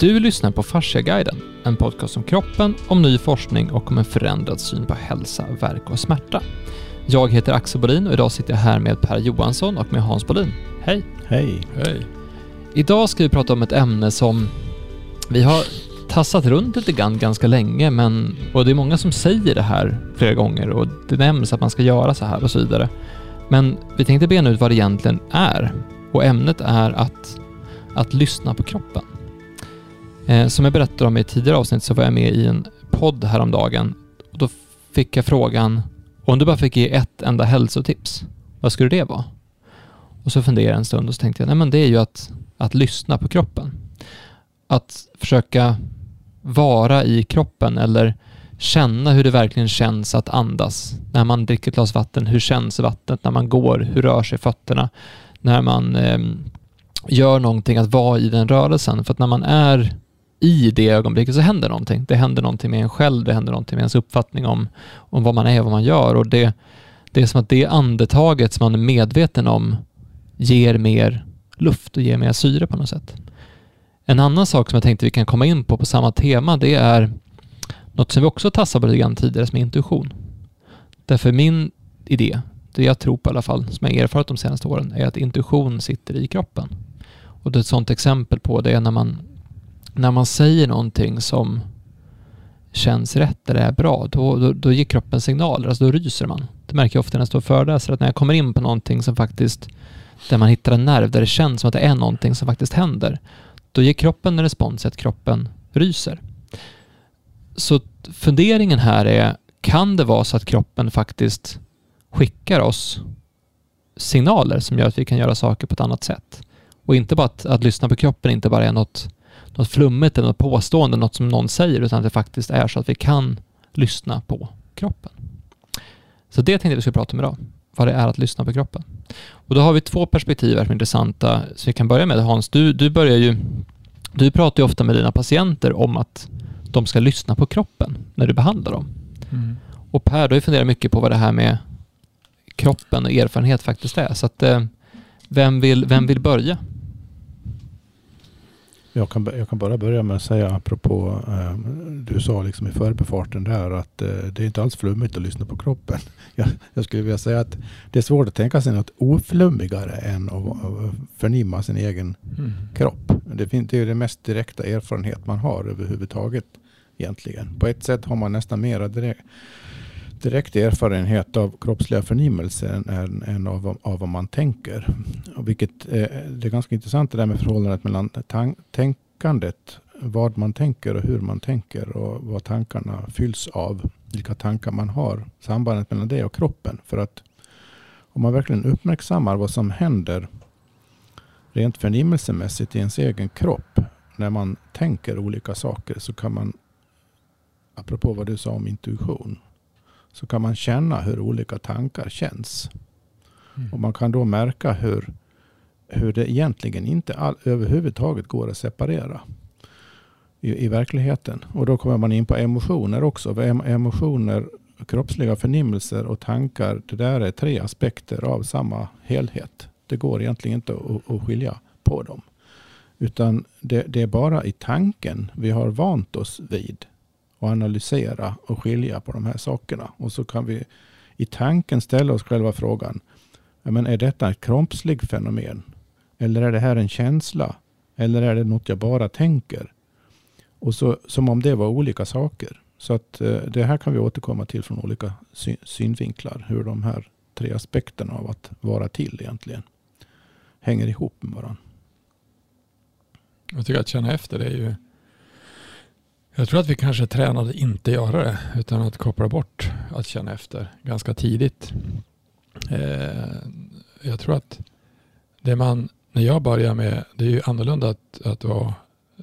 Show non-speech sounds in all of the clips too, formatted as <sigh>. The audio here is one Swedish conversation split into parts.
Du lyssnar på Fasciaguiden, en podcast om kroppen, om ny forskning och om en förändrad syn på hälsa, verk och smärta. Jag heter Axel Bolin och idag sitter jag här med Per Johansson och med Hans Bolin. Hej! Hej! Hej! Idag ska vi prata om ett ämne som vi har tassat runt lite grann ganska länge, men och det är många som säger det här flera gånger och det nämns att man ska göra så här och så vidare. Men vi tänkte bena ut vad det egentligen är och ämnet är att, att lyssna på kroppen. Eh, som jag berättade om i ett tidigare avsnitt så var jag med i en podd häromdagen och då fick jag frågan om du bara fick ge ett enda hälsotips, vad skulle det vara? Och så funderade jag en stund och så tänkte jag, nej men det är ju att, att lyssna på kroppen. Att försöka vara i kroppen eller känna hur det verkligen känns att andas. När man dricker ett glas vatten, hur känns vattnet? När man går, hur rör sig fötterna? När man eh, gör någonting, att vara i den rörelsen. För att när man är i det ögonblicket så händer någonting. Det händer någonting med en själv, det händer någonting med ens uppfattning om, om vad man är och vad man gör. Och det, det är som att det andetaget som man är medveten om ger mer luft och ger mer syre på något sätt. En annan sak som jag tänkte vi kan komma in på på samma tema, det är något som vi också tassade på lite grann tidigare, som är intuition. Därför min idé, det jag tror på i alla fall, som jag erfarit de senaste åren, är att intuition sitter i kroppen. Och det är ett sådant exempel på det är när man, när man säger någonting som känns rätt eller är bra, då, då, då ger kroppen signaler, alltså då ryser man. Det märker jag ofta när jag står och föreläser, att när jag kommer in på någonting som faktiskt, där man hittar en nerv, där det känns som att det är någonting som faktiskt händer, då ger kroppen en respons att kroppen ryser. Så funderingen här är, kan det vara så att kroppen faktiskt skickar oss signaler som gör att vi kan göra saker på ett annat sätt? Och inte bara att, att lyssna på kroppen inte bara är något, något flummigt eller något påstående, något som någon säger, utan att det faktiskt är så att vi kan lyssna på kroppen. Så det tänkte jag vi skulle prata om idag, vad det är att lyssna på kroppen. Och då har vi två perspektiv här som är intressanta, så vi kan börja med Hans. Du, du börjar ju, du pratar ju ofta med dina patienter om att de ska lyssna på kroppen när du behandlar dem. Mm. Och Per, du har ju funderat mycket på vad det här med kroppen och erfarenhet faktiskt är. Så att, eh, vem, vill, vem vill börja? Jag kan, jag kan bara börja med att säga apropå, eh, du sa liksom i förbifarten där att eh, det är inte alls flummigt att lyssna på kroppen. <laughs> Jag, jag, skulle vilja säga att det är svårt att tänka sig något oflummigare än att, att förnimma sin egen mm. kropp. Det, det är den mest direkta erfarenhet man har överhuvudtaget egentligen. På ett sätt har man nästan mera direkt, direkt erfarenhet av kroppsliga förnimmelser än, än av, av vad man tänker. Och vilket, eh, det är ganska intressant det där med förhållandet mellan tänkandet, vad man tänker och hur man tänker och vad tankarna fylls av. Vilka tankar man har. Sambandet mellan det och kroppen. För att om man verkligen uppmärksammar vad som händer rent förnimmelsemässigt i ens egen kropp när man tänker olika saker så kan man, apropå vad du sa om intuition, så kan man känna hur olika tankar känns. Mm. Och man kan då märka hur, hur det egentligen inte all, överhuvudtaget går att separera i, i verkligheten. Och då kommer man in på emotioner också. Emotioner, kroppsliga förnimmelser och tankar, det där är tre aspekter av samma helhet. Det går egentligen inte att, att skilja på dem. Utan det, det, är bara i tanken vi har vant oss vid och analysera och skilja på de här sakerna. Och så kan vi i tanken ställa oss själva frågan. Men är detta ett kroppsligt fenomen? Eller är det här en känsla? Eller är det något jag bara tänker? Och så, som om det var olika saker. Så att eh, det här kan vi återkomma till från olika synvinklar. Hur de här tre aspekterna av att vara till egentligen hänger ihop med varandra. Jag tycker att känna efter det är ju jag tror att vi kanske tränade inte göra det utan att koppla bort att känna efter ganska tidigt. Eh, jag tror att det man, när jag börjar med, det är ju annorlunda att, att vara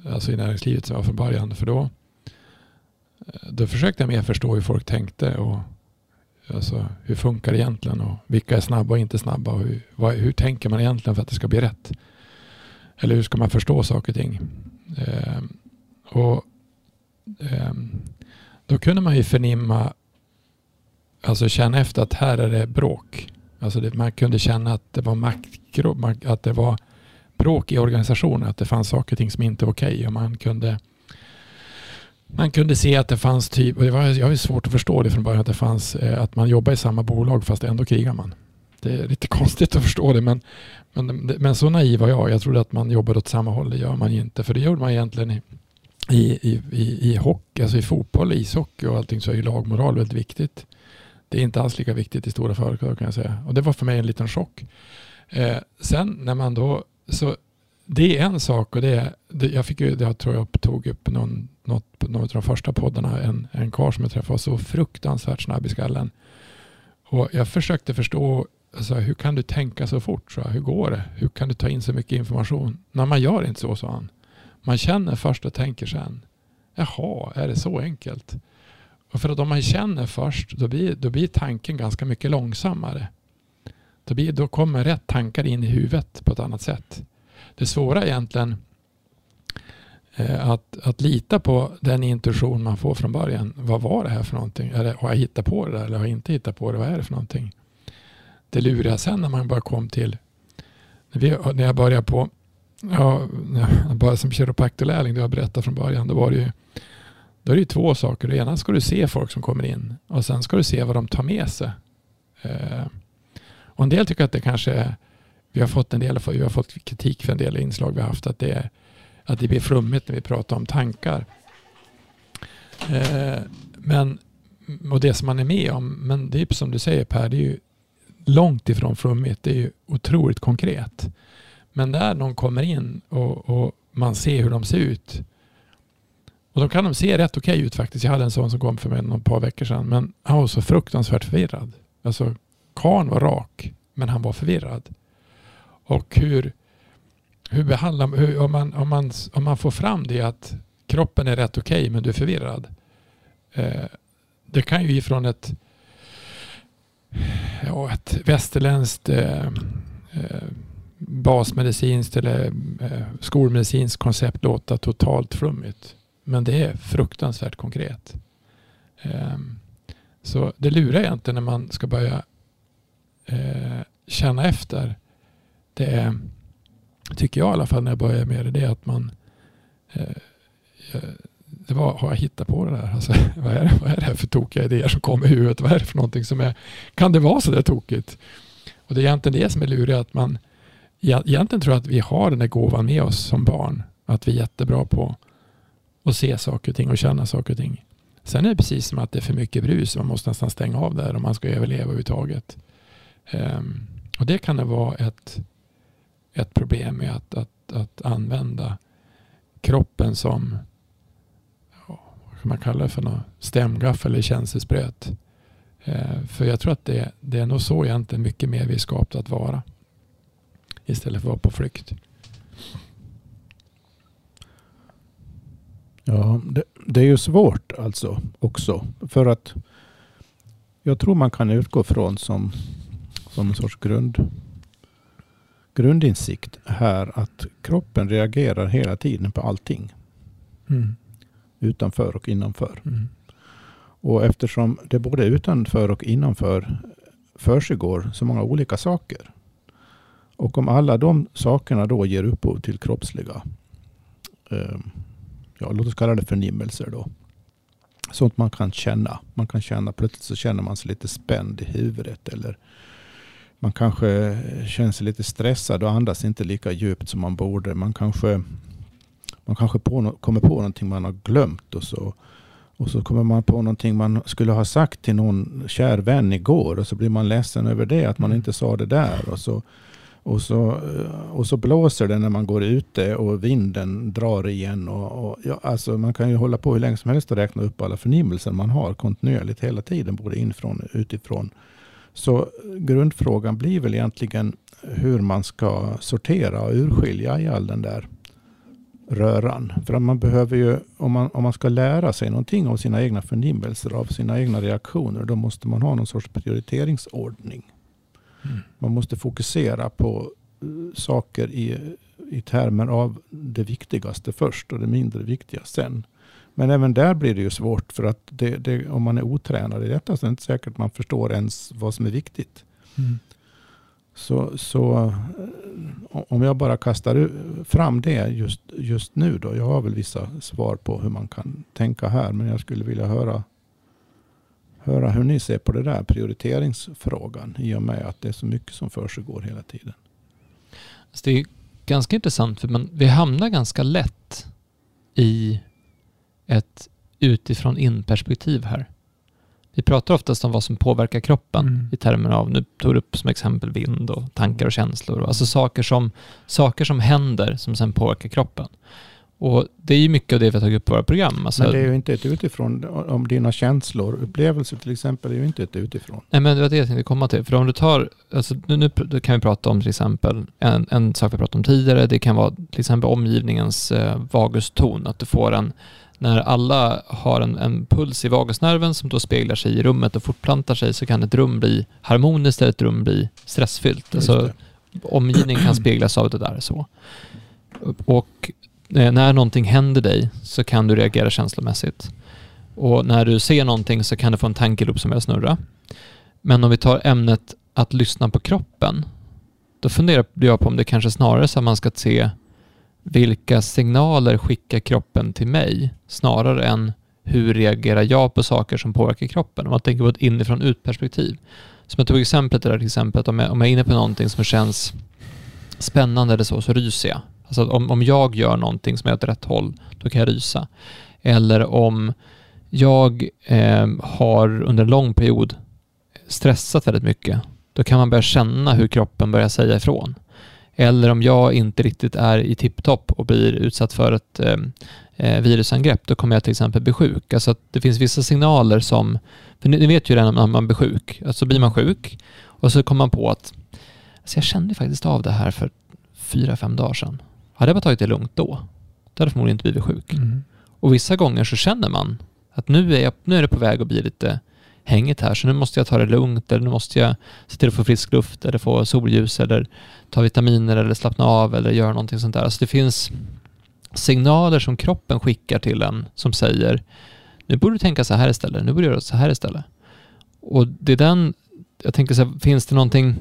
alltså i näringslivet som jag var från början för då, eh, då försökte jag mer förstå hur folk tänkte och alltså, hur funkar det egentligen och vilka är snabba och inte snabba och hur, vad, hur tänker man egentligen för att det ska bli rätt? Eller hur ska man förstå saker och ting? Eh, och Ehm, då kunde man ju förnimma, alltså känna efter att här är det bråk. Alltså det, man kunde känna att det var makro, att det var bråk i organisationen, att det fanns saker och ting som inte var okej okay, och man kunde man kunde se att det fanns typ, och det var, jag har svårt att förstå det från början, att det fanns eh, att man jobbar i samma bolag fast ändå krigar man. Det är lite <laughs> konstigt att förstå det men, men, men så naiv var jag. Jag trodde att man jobbade åt samma håll. Det gör man inte. För det gjorde man egentligen i, i, i, i hockey, alltså i fotboll, ishockey och allting så är ju lagmoral väldigt viktigt. Det är inte alls lika viktigt i stora företag kan jag säga. Och det var för mig en liten chock. Eh, sen när man då, så det är en sak och det är, det, jag fick ju, jag tror jag tog upp någon, något, någon av de första poddarna, en, en karl som jag träffade var så fruktansvärt snabb i skallen. Och jag försökte förstå, alltså, hur kan du tänka så fort? Så, hur går det? Hur kan du ta in så mycket information? Nej, man gör inte så, sa han. Man känner först och tänker sen. Jaha, är det så enkelt? Och för att om man känner först, då blir, då blir tanken ganska mycket långsammare. Då, blir, då kommer rätt tankar in i huvudet på ett annat sätt. Det svåra är egentligen eh, att, att lita på den intuition man får från början. Vad var det här för någonting? Eller, har jag hittat på det där eller har jag inte hittat på det? Vad är det för någonting? Det luriga sen när man bara kom till, när, vi, när jag började på, ja, <laughs> bara som kiropraktorlärling, det jag berättade från början, då var det ju då är det två saker. Det ena ska du se folk som kommer in och sen ska du se vad de tar med sig. Eh, och en del tycker att det kanske är vi har fått en del vi har fått kritik för en del inslag vi har haft att det, att det blir flummigt när vi pratar om tankar. Eh, men, och det som man är med om, men det är som du säger Per, det är ju långt ifrån flummigt. Det är ju otroligt konkret. Men där någon kommer in och, och man ser hur de ser ut. Och då kan de se rätt okej ut faktiskt. Jag hade en sån som kom för mig någon par veckor sedan. Men han var så fruktansvärt förvirrad. Alltså, karn var rak, men han var förvirrad. Och hur, hur behandlar hur, om, man, om, man, om man får fram det att kroppen är rätt okej okay, men du är förvirrad. Eh, det kan ju ifrån ett, ja, ett västerländskt eh, eh, basmedicinskt eller eh, skolmedicinskt koncept låta totalt flummigt. Men det är fruktansvärt konkret. Ehm, så det lurar egentligen när man ska börja eh, känna efter det är, tycker jag i alla fall när jag börjar med det, det är att man eh, det var, har jag hittat på det där? Alltså, <laughs> vad, är det, vad är det här för tokiga idéer som kommer i huvudet? Vad är det för någonting som är, kan det vara så där tokigt? Och det är egentligen det som är lurigt, att man egentligen tror jag att vi har den där gåvan med oss som barn, att vi är jättebra på att se saker och ting och känna saker och ting. Sen är det precis som att det är för mycket brus, man måste nästan stänga av där om man ska överleva överhuvudtaget. Um, och det kan det vara ett, ett problem med att, att, att använda kroppen som vad kan man kalla det för något, stämgaffel eller känselspröt. Uh, för jag tror att det, det är nog så egentligen mycket mer vi är skapta att vara. Istället för att vara på flykt. Ja, det, det, är ju svårt alltså också. För att jag tror man kan utgå från som, som en sorts grund grundinsikt här att kroppen reagerar hela tiden på allting. Mm. Utanför och innanför. Mm. Och eftersom det både utanför och innanför försiggår så många olika saker. Och om alla de sakerna då ger upphov till kroppsliga, eh, ja, låt oss kalla det förnimmelser då. Sånt man kan känna. Man kan känna, plötsligt så känner man sig lite spänd i huvudet. Eller man kanske känner sig lite stressad och andas inte lika djupt som man borde. Man kanske, man kanske på, kommer på någonting man har glömt och så, och så kommer man på någonting man skulle ha sagt till någon kär vän igår och så blir man ledsen över det, att man mm. inte sa det där. Och så, och så, eh, och så blåser det när man går ute och vinden drar igen. Och, och ja, alltså man kan ju hålla på hur länge som helst och räkna upp alla förnimmelser man har kontinuerligt hela tiden, både inifrån och utifrån. Så grundfrågan blir väl egentligen hur man ska sortera och urskilja i all den där röran. För man behöver ju, om man, om man ska lära sig någonting av sina egna förnimmelser, av sina egna reaktioner, då måste man ha någon sorts prioriteringsordning. Mm. Man måste fokusera på uh, saker i, i termer av det viktigaste först och det mindre viktiga sen. Men även där blir det ju svårt för att det, det, om man är otränad i detta så är det inte säkert att man förstår ens vad som är viktigt. Mm. Så, så eh, om jag bara kastar fram det just, just nu då. Jag har väl vissa svar på hur man kan tänka här. Men jag skulle vilja höra, höra hur ni ser på det där prioriteringsfrågan. I och med att det är så mycket som försiggår hela tiden. Så det är ganska intressant för man, vi hamnar ganska lätt i ett utifrån in-perspektiv här. Vi pratar oftast om vad som påverkar kroppen Mm. i termer av, nu tog du upp som exempel vind och tankar och känslor. Alltså saker som, saker som händer som sen påverkar kroppen. Och det är ju mycket av det vi har tagit upp i våra program. Alltså, Men det är ju inte ett utifrån. Om dina känslor, upplevelser till exempel, är ju inte ett utifrån. Nej, men det var det jag tänkte komma till. För om du tar, alltså, nu, nu kan vi prata om till exempel, en, en sak vi pratat om tidigare, det kan vara till exempel omgivningens eh, vaguston. Att du får en, när alla har en, en puls i vagusnerven som då speglar sig i rummet och fortplantar sig så kan ett rum bli harmoniskt eller ett rum bli stressfyllt. Alltså, omgivningen kan speglas av det där så. Och Eh, när någonting händer dig så kan du reagera känslomässigt. Och när du ser någonting så kan du få en tankeloop som börjar snurra. Men om vi tar ämnet att lyssna på kroppen, då funderar jag på om det kanske snarare är så att man ska se vilka signaler skickar kroppen till mig snarare än hur reagerar jag på saker som påverkar kroppen? Om man tänker på ett inifrån ut-perspektiv. Som jag tog exemplet där till exempel, att om jag, om jag är inne på någonting som känns spännande eller så, så ryser jag. Alltså om, om jag gör någonting som är åt rätt håll, då kan jag rysa. Eller om jag eh, har under en lång period stressat väldigt mycket, då kan man börja känna hur kroppen börjar säga ifrån. Eller om jag inte riktigt är i tipptopp och blir utsatt för ett eh, eh virusangrepp, då kommer jag till exempel bli sjuk. Alltså att det finns vissa signaler som, för ni, ni vet ju redan när man blir sjuk, alltså blir man sjuk och så kommer man på att alltså jag kände faktiskt av det här för fyra, fem dagar sedan. Hade jag bara tagit det lugnt då, då hade jag förmodligen inte blivit sjuk. Mm. Och vissa gånger så känner man att nu är, jag, nu är det på väg att bli lite hängigt här, så nu måste jag ta det lugnt, eller nu måste jag se till att få frisk luft, eller få solljus, eller ta vitaminer, eller slappna av, eller göra någonting sånt där. Alltså det finns signaler som kroppen skickar till en som säger nu borde du tänka så här istället, nu borde du göra så här istället. Och det är den, jag tänker så här, finns det någonting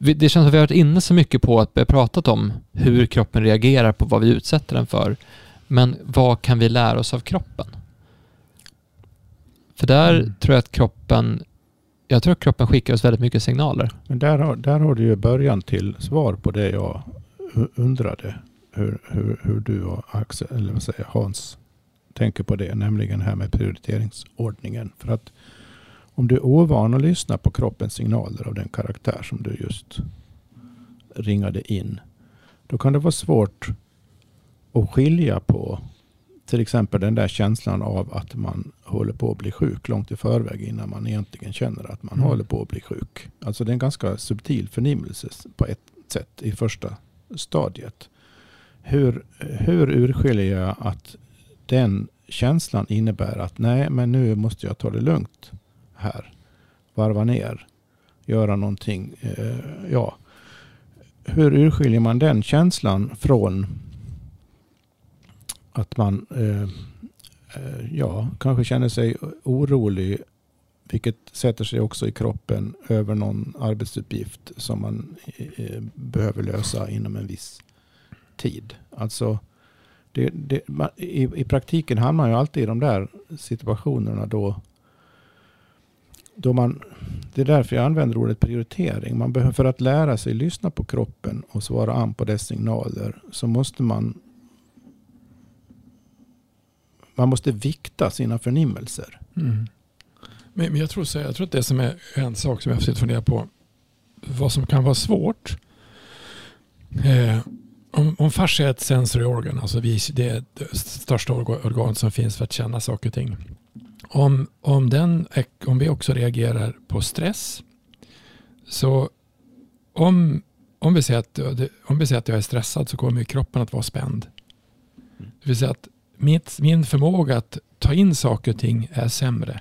det känns som att vi har varit inne så mycket på att vi har pratat om hur kroppen reagerar på vad vi utsätter den för. Men vad kan vi lära oss av kroppen? För där Mm. tror jag att kroppen, jag tror att kroppen skickar oss väldigt mycket signaler. Men där har, där har du ju början till svar på det jag undrade. Hur, hur, hur du och Axel, eller vad säger Hans tänker på det. Nämligen här med prioriteringsordningen. För att om du är ovan att lyssna på kroppens signaler av den karaktär som du just ringade in. Då kan det vara svårt att skilja på till exempel den där känslan av att man håller på att bli sjuk långt i förväg innan man egentligen känner att man Mm. håller på att bli sjuk. Alltså det är en ganska subtil förnimmelse på ett sätt i första stadiet. Hur, hur urskiljer jag att den känslan innebär att nej, men nu måste jag ta det lugnt här. Varva ner. Göra någonting. Eh, ja. Hur urskiljer man den känslan från att man eh, eh, ja, kanske känner sig orolig, vilket sätter sig också i kroppen över någon arbetsuppgift som man eh, eh behöver lösa inom en viss tid. Alltså, det, det, man, i, I praktiken hamnar man ju alltid i de där situationerna då, då man, det är därför jag använder ordet prioritering. Man behöver, för att lära sig lyssna på kroppen och svara an på dess signaler så måste man man måste vikta sina förnimmelser. Mm. Men, jag, tror så, jag tror att det som är en sak som jag har försökt fundera på, vad som kan vara svårt. Eh, om, om fascia är ett sensory organ, alltså vi, det är det största organ som finns för att känna saker och ting. Om, om, den, om vi också reagerar på stress, så om, om, vi säger att, om vi säger att jag är stressad så kommer kroppen att vara spänd. Det vill säga att mitt, min förmåga att ta in saker och ting är sämre.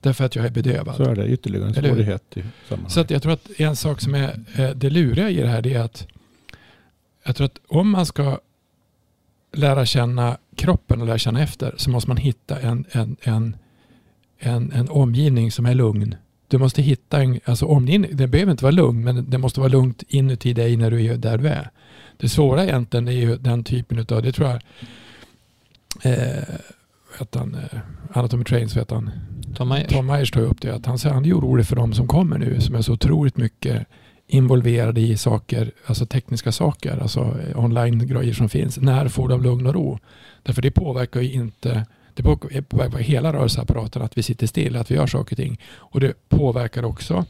Därför att jag är bedövad. Så är det ytterligare en svårighet i sammanhanget. Så att jag tror att en sak som är eh, det luriga i det här det är att jag tror att om man ska lära känna kroppen och lära känna efter så måste man hitta en, en, en, en, en omgivning som är lugn. Du måste hitta en, alltså omgivning, det behöver inte vara lugn, men det måste vara lugnt inuti dig när du är där du är. Det svåra egentligen är ju den typen av, det tror jag, eh, vet han, eh, Anatomy Trains vet han, Tom Myers. Tom Myers tar upp det, att han, han är orolig för de som kommer nu som är så otroligt mycket involverade i saker, alltså tekniska saker, alltså online-grejer som finns. När får de lugn och ro? Därför det påverkar ju inte, det påverkar hela rörelseapparaten att vi sitter still, att vi gör saker och ting. Och det påverkar också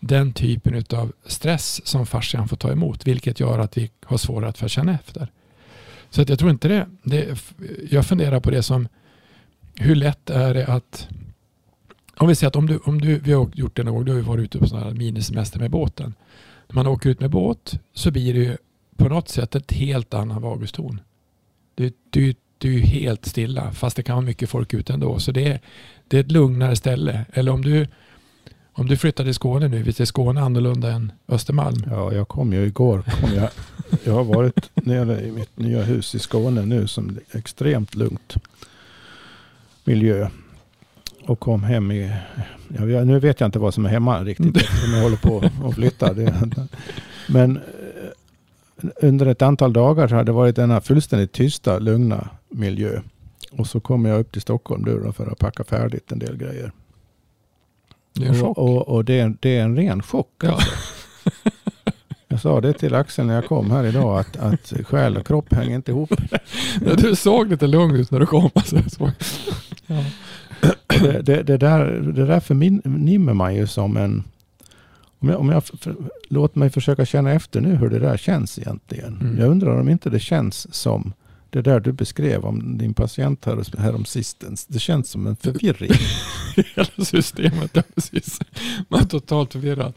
den typen av stress som fascian får ta emot, vilket gör att vi har svårare att känna efter. Så att jag tror inte det, det. Jag funderar på det som, hur lätt är det att om vi säger att om du, om du, vi har gjort det någon gång, du har ju varit ute på sådana här minisemester med båten. När man åker ut med båt så blir det ju på något sätt ett helt annan vaguston. Du, du, sitter är ju helt stilla fast det kan vara mycket folk ute ändå. Så det är, det är ett lugnare ställe. Eller om du, om du flyttar till Skåne nu, visst är Skåne annorlunda än Östermalm? Ja, jag kom ju igår. Kom jag, jag har varit nere i mitt nya hus i Skåne nu som extremt lugnt miljö. Och kom hem i, ja, nu vet jag inte vad som är hemma riktigt eftersom jag håller på och flyttar. Men eh, under ett antal dagar så har det varit denna fullständigt tysta, lugna miljö. Och så kommer jag upp till Stockholm då för att packa färdigt en del grejer. Det är en chock. Och, och, och det, är, det är en ren chock. Ja. Alltså. <laughs> Jag sa det till Axel när jag kom här idag att, att själ och kropp hänger inte ihop. <laughs> Ja, Du såg lite lugn ut när du kom. Alltså. Så- Ja. Det, det, det, där, det där förnimmer man ju som en... Om jag, om jag för, låt mig försöka känna efter nu hur det där känns egentligen. Mm. Jag undrar om inte det känns som det där du beskrev om din patient här, här om sistens. Det känns som en förvirring. <laughs> Hela systemet, ja precis. Man är totalt förvirrad.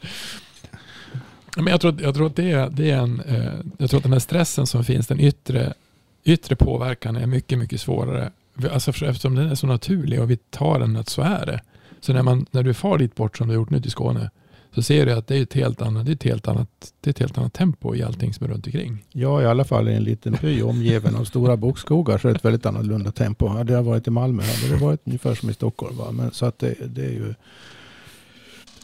Men jag tror, jag tror att det är, det är en, eh, jag tror att den här stressen som finns, den yttre, yttre påverkan är mycket, mycket svårare. Alltså för, eftersom den är så naturlig och vi tar den att så är det. Så när, man, när du far dit bort som du har gjort nu till Skåne, så ser du att det är ett helt annat, det är ett helt annat, det är ett helt annat tempo i allting som är runt omkring. Ja, i alla fall i en liten by omgiven av stora bokskogar så är det ett väldigt annorlunda tempo. Hade jag varit i Malmö hade det varit ungefär som i Stockholm. Va? Men, så att det, det är ju...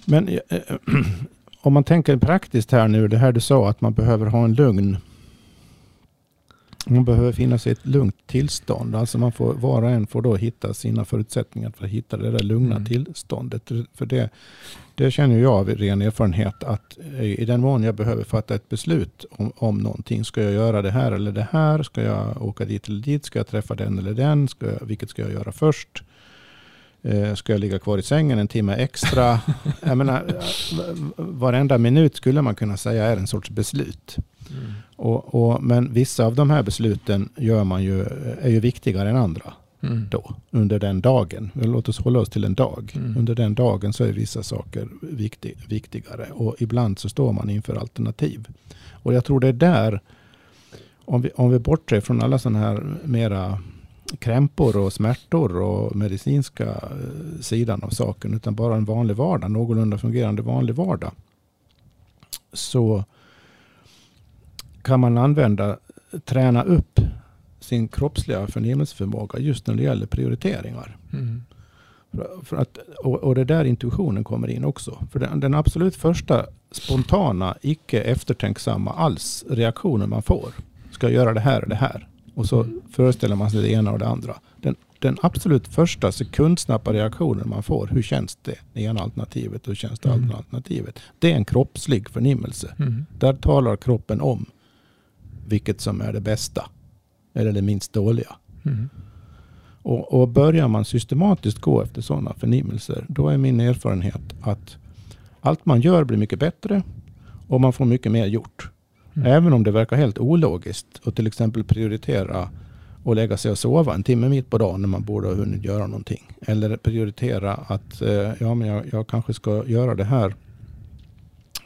Men eh, <clears throat> om man tänker praktiskt här nu, det här du sa att man behöver ha en lugn man behöver finnas i ett lugnt tillstånd. Alltså man får, var och en får då hitta sina förutsättningar för att hitta det där lugna Mm. tillståndet. För det, det känner jag av i ren erfarenhet att i den mån jag behöver fatta ett beslut om, om någonting. Ska jag göra det här eller det här? Ska jag åka dit eller dit? Ska jag träffa den eller den? Ska jag, vilket ska jag göra först? Eh, ska jag ligga kvar i sängen en timme extra? <laughs> jag menar, v- varenda minut skulle man kunna säga är en sorts beslut. Och, och, men vissa av de här besluten gör man ju, är ju viktigare än andra Mm. då, under den dagen. Låt oss hålla oss till en dag. Mm. Under den dagen så är vissa saker viktig, viktigare och ibland så står man inför alternativ. Och jag tror det är där, om vi, om vi bortser från alla sådana här mera krämpor och smärtor och medicinska eh, sidan av saken, utan bara en vanlig vardag, någorlunda fungerande vanlig vardag, så kan man använda, träna upp sin kroppsliga förnimmelseförmåga just när det gäller prioriteringar. Mm. För, att, och, och det är där intuitionen kommer in också. För den, den absolut första spontana, icke eftertänksamma alls reaktionen man får. Ska jag göra det här och det här? Och så Mm. föreställer man sig det ena och det andra. Den, den absolut första sekundsnabba reaktionen man får. Hur känns det? Det ena alternativet och hur känns det Mm. andra alternativet? Det är en kroppslig förnimmelse. Mm. Där talar kroppen om vilket som är det bästa. Eller det minst dåliga. Mm. Och, och börjar man systematiskt gå efter sådana förnimmelser, då är min erfarenhet att allt man gör blir mycket bättre och man får mycket mer gjort. Mm. Även om det verkar helt ologiskt att till exempel prioritera och lägga sig och sova en timme mitt på dagen när man borde ha hunnit göra någonting. Eller prioritera att eh, ja, men jag, jag kanske ska göra det här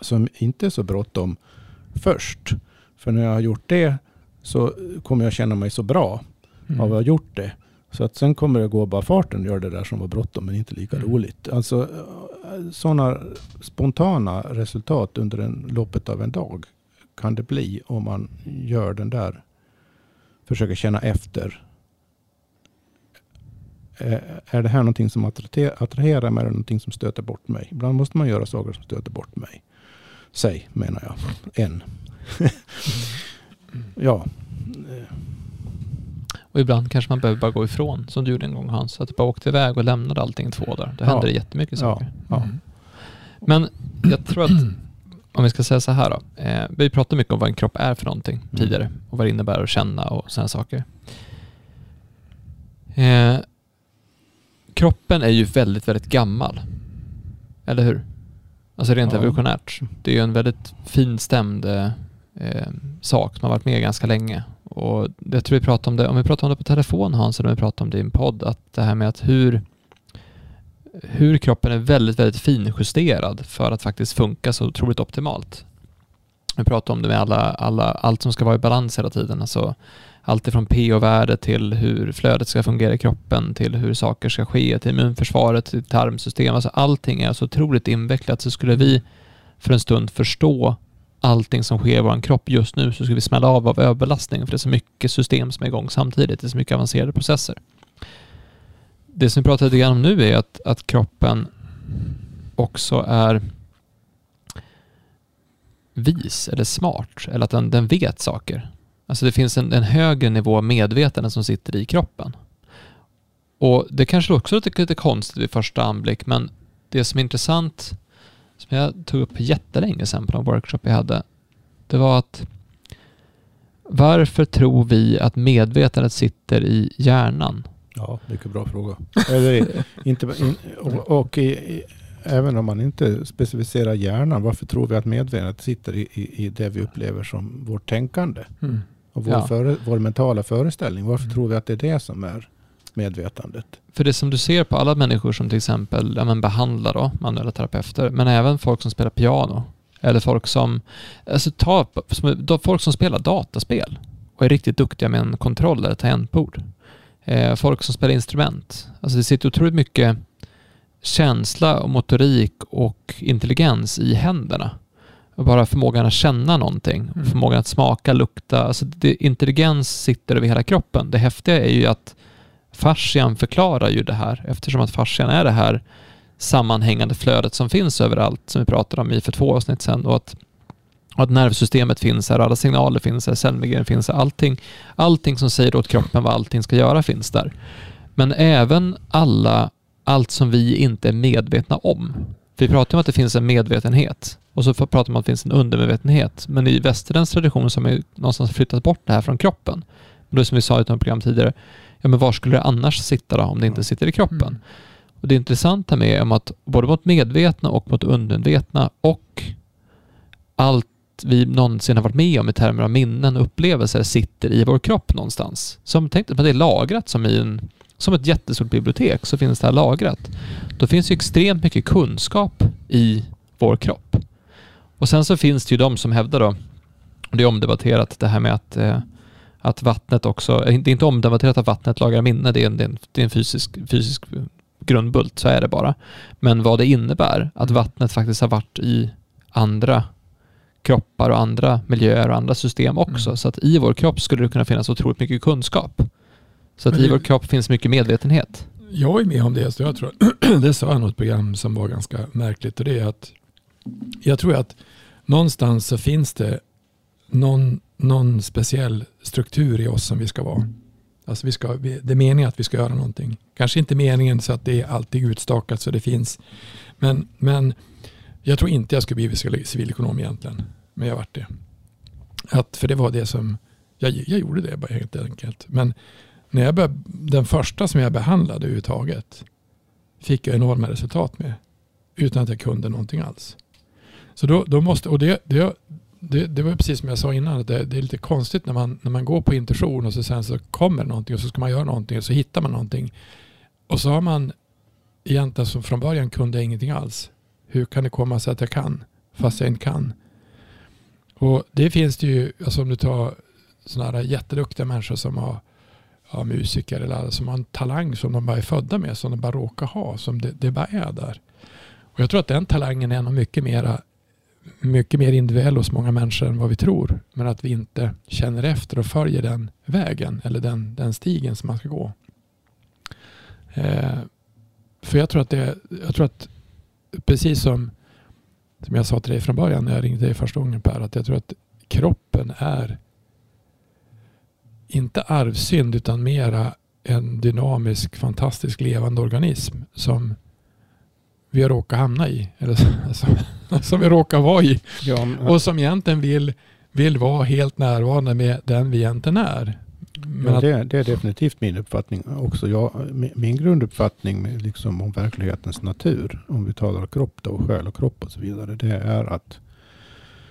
som inte är så bråttom först. För när jag har gjort det så kommer jag känna mig så bra Mm. av att ha gjort det. Så att sen kommer det gå bara farten och göra det där som var bråttom men inte lika Mm. roligt. Alltså sådana spontana resultat under en, loppet av en dag kan det bli om man gör den där, försöker känna efter eh, är det här någonting som attrahe- attraherar mig eller någonting som stöter bort mig? Ibland måste man göra saker som stöter bort mig. Säg, menar jag. <laughs> En. Ja. Och ibland kanske man behöver bara gå ifrån, som du gjorde en gång Hans. Att du bara åkte iväg och lämnade allting två dagar. Då Ja. händer det jättemycket Ja, saker. ja. Mm. Men jag tror att, om vi ska säga så här då. Eh, vi pratade mycket om vad en kropp är för någonting Mm. tidigare. Och vad det innebär att känna och sådana saker. Eh, kroppen är ju väldigt, väldigt gammal. Eller hur? Alltså rent Ja. evolutionärt. Det är ju en väldigt finstämd eh, eh, sak som har varit med ganska länge. Och jag tror vi pratade om det, om vi pratade om det på telefon Hans, eller om vi pratade om det i en podd, att det här med att hur, hur kroppen är väldigt, väldigt finjusterad för att faktiskt funka så otroligt optimalt. Vi pratade om det med alla, alla, allt som ska vara i balans hela tiden. Alltså allt ifrån pH-värde till hur flödet ska fungera i kroppen, till hur saker ska ske, till immunförsvaret, till tarmsystem. Alltså allting är så otroligt invecklat. Så skulle vi för en stund förstå allting som sker i vår kropp just nu så ska vi smälla av av överbelastning för det är så mycket system som är igång samtidigt. Det är så mycket avancerade processer. Det som vi pratar lite grann om nu är att, att kroppen också är vis eller smart eller att den, den vet saker. Alltså det finns en, en högre nivå av medvetande som sitter i kroppen. Och det kanske också låter lite konstigt vid första anblick men det som är intressant som jag tog upp jättelänge sedan på en workshop jag hade det var att varför tror vi att medvetandet sitter i hjärnan? Ja, mycket bra fråga. Eller, <laughs> inte, in, och och i, i, även om man inte specificerar hjärnan, varför tror vi att medvetandet sitter i, i, i det vi upplever som vårt tänkande? Mm. Och vår, Ja. före, vår mentala föreställning. Varför Mm. tror vi att det är det som är medvetandet? För det som du ser på alla människor som till exempel ja, men behandlar då, manuella terapeuter, men även folk som spelar piano. Eller folk som, alltså ta, som, då- folk som spelar dataspel och är riktigt duktiga med en kontroll eller tangentbord. Eh, folk som spelar instrument. Alltså det sitter otroligt mycket känsla och motorik och intelligens i händerna. Och bara förmågan att känna någonting, Mm. förmågan att smaka, lukta. Alltså det, intelligens sitter över hela kroppen. Det häftiga är ju att fascian förklarar ju det här eftersom att fascian är det här sammanhängande flödet som finns överallt som vi pratade om i för två avsnitt sedan och att, och att nervsystemet finns här, alla signaler finns här, cellmigrän finns här, allting, allting som säger åt kroppen vad allting ska göra finns där. Men även alla, allt som vi inte är medvetna om. Vi pratar om att det finns en medvetenhet och så pratar man om att det finns en undermedvetenhet. Men i västerländsk tradition så har man ju någonstans flyttat bort det här från kroppen. Och det som vi sa i ett program tidigare, ja men var skulle det annars sitta då om det inte sitter i kroppen? Mm. Och det intressanta med är att både mot medvetna och mot undermedvetna och allt vi någonsin har varit med om i termer av minnen och upplevelser sitter i vår kropp någonstans. Som tänk att det är lagrat som i en som ett jättestort bibliotek så finns det här lagrat. Då finns ju extremt mycket kunskap i vår kropp. Och sen så finns det ju de som hävdar då, och det är omdebatterat det här med att, eh, att vattnet också, eh, det är inte omdebatterat att vattnet lagrar minne, det är en, det är en, det är en fysisk, fysisk grundbult, så är det bara. Men vad det innebär, att Mm. vattnet faktiskt har varit i andra kroppar och andra miljöer och andra system också. Mm. Så att i vår kropp skulle det kunna finnas otroligt mycket kunskap. Så att Men i det- vår kropp finns mycket medvetenhet. Jag är med om det, så jag tror, <clears throat> det sa jag i något program som var ganska märkligt och det är att jag tror att någonstans så finns det någon, någon speciell struktur i oss som vi ska vara. Alltså vi ska, det är meningen att vi ska göra någonting. Kanske inte meningen så att det är alltid utstakat så det finns. Men, men jag tror inte jag skulle bli civil- civilekonom egentligen. Men jag vart det. Att, för det var det som, jag, jag gjorde det bara helt enkelt. Men när jag började, den första som jag behandlade överhuvudtaget fick jag enorma resultat med. Utan att jag kunde någonting alls. Så då, då måste, och det, det, det, det var precis som jag sa innan, att det, det är lite konstigt när man, när man går på intuition och så sen så kommer det någonting och så ska man göra någonting och så hittar man någonting. Och så har man egentligen som från början kunde jag ingenting alls. Hur kan det komma sig att jag kan fast jag inte kan? Och det finns det ju, alltså om du tar sådana här jätteduktiga människor som har ja, musiker eller alla som har en talang som de bara är födda med, som de bara råkar ha, som det, det bara är där. Och jag tror att den talangen är nog mycket, mera, mycket mer individuell hos många människor än vad vi tror. Men att vi inte känner efter och följer den vägen eller den, den stigen som man ska gå. Eh, för jag tror att det, jag tror att precis som, som jag sa till dig från början när jag ringde dig första gången Per, att jag tror att kroppen är inte arvsynd utan mera en dynamisk, fantastisk levande organism som vi har råkat hamna i. Eller som, alltså, <laughs> som vi råkar vara i. Ja, men- Och som egentligen vill, vill vara helt närvarande med den vi egentligen är. Men Ja, det, det är definitivt min uppfattning också. Jag, min- grunduppfattning liksom om verklighetens natur, om vi talar kropp då, och själ och kropp och så vidare, det är att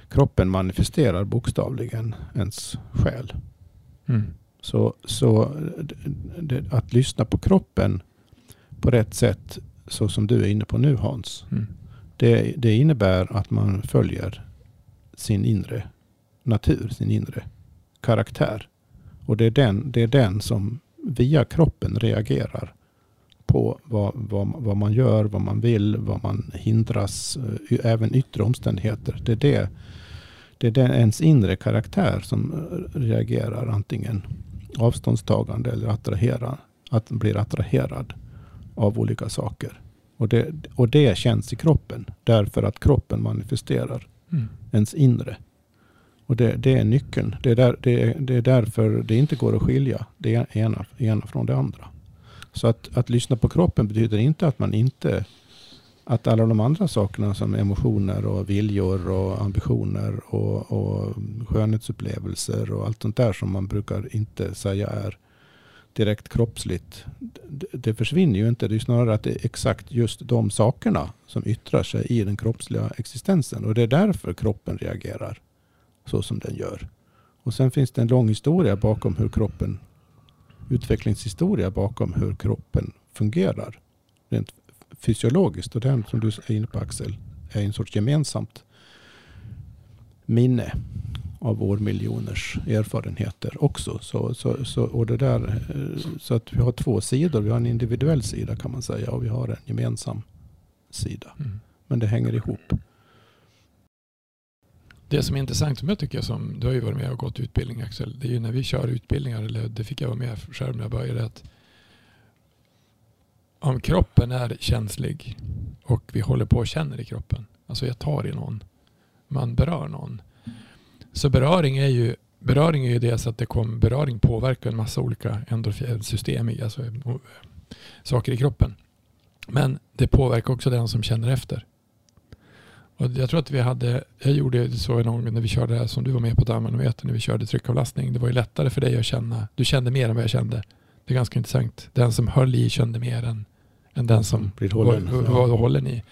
kroppen manifesterar bokstavligen ens själ. mm, Så, så det, att lyssna på kroppen på rätt sätt, så som du är inne på nu Hans, mm, det, det innebär att man följer sin inre natur, sin inre karaktär. Och det är den, det är den som via kroppen reagerar på vad, vad, vad man gör, vad man vill, vad man hindras, eh, även yttre omständigheter. Det är, det, det är den, ens inre karaktär som eh, reagerar antingen avståndstagande eller attrahera, att blir attraherad av olika saker. Och det, och det känns i kroppen därför att kroppen manifesterar mm. ens inre. Och det, det är nyckeln. Det är, där, det, det är därför det inte går att skilja det ena, ena från det andra. Så att, att lyssna på kroppen betyder inte att man inte att alla de andra sakerna som emotioner och viljor och ambitioner och, och skönhetsupplevelser och allt sånt där som man brukar inte säga är direkt kroppsligt. Det, det försvinner ju inte. Det är snarare att det är exakt just de sakerna som yttrar sig i den kroppsliga existensen. Och det är därför kroppen reagerar så som den gör. Och sen finns det en lång historia bakom hur kroppen, utvecklingshistoria bakom hur kroppen fungerar. Rent fysiologiskt. Och den som du är inne på Axel, är en sorts gemensamt minne av årmiljoners erfarenheter också. Så, så, så, och det där, eh, så att vi har två sidor. Vi har en individuell sida kan man säga och vi har en gemensam sida. Mm. Men det hänger ihop. Det som är intressant som jag tycker, som du har ju varit med och gått utbildning Axel, det är ju när vi kör utbildningar, eller det fick jag vara med själv när jag började, att om kroppen är känslig och vi håller på och känner i kroppen, alltså jag tar i någon, man berör någon, så beröring är ju Beröring är ju det så att det kom, beröring påverkar en massa olika endorfinsystem, i, alltså saker i kroppen. Men det påverkar också den som känner efter. Och jag tror att vi hade, jag gjorde så någon gång när vi körde det här som du var med på Damanometern när vi körde tryckavlastning. Det var ju lättare för dig att känna, du kände mer än vad jag kände. Det är ganska intressant. Den som höll i kände mer än, än den som blir hållen. var, var, var hållen i.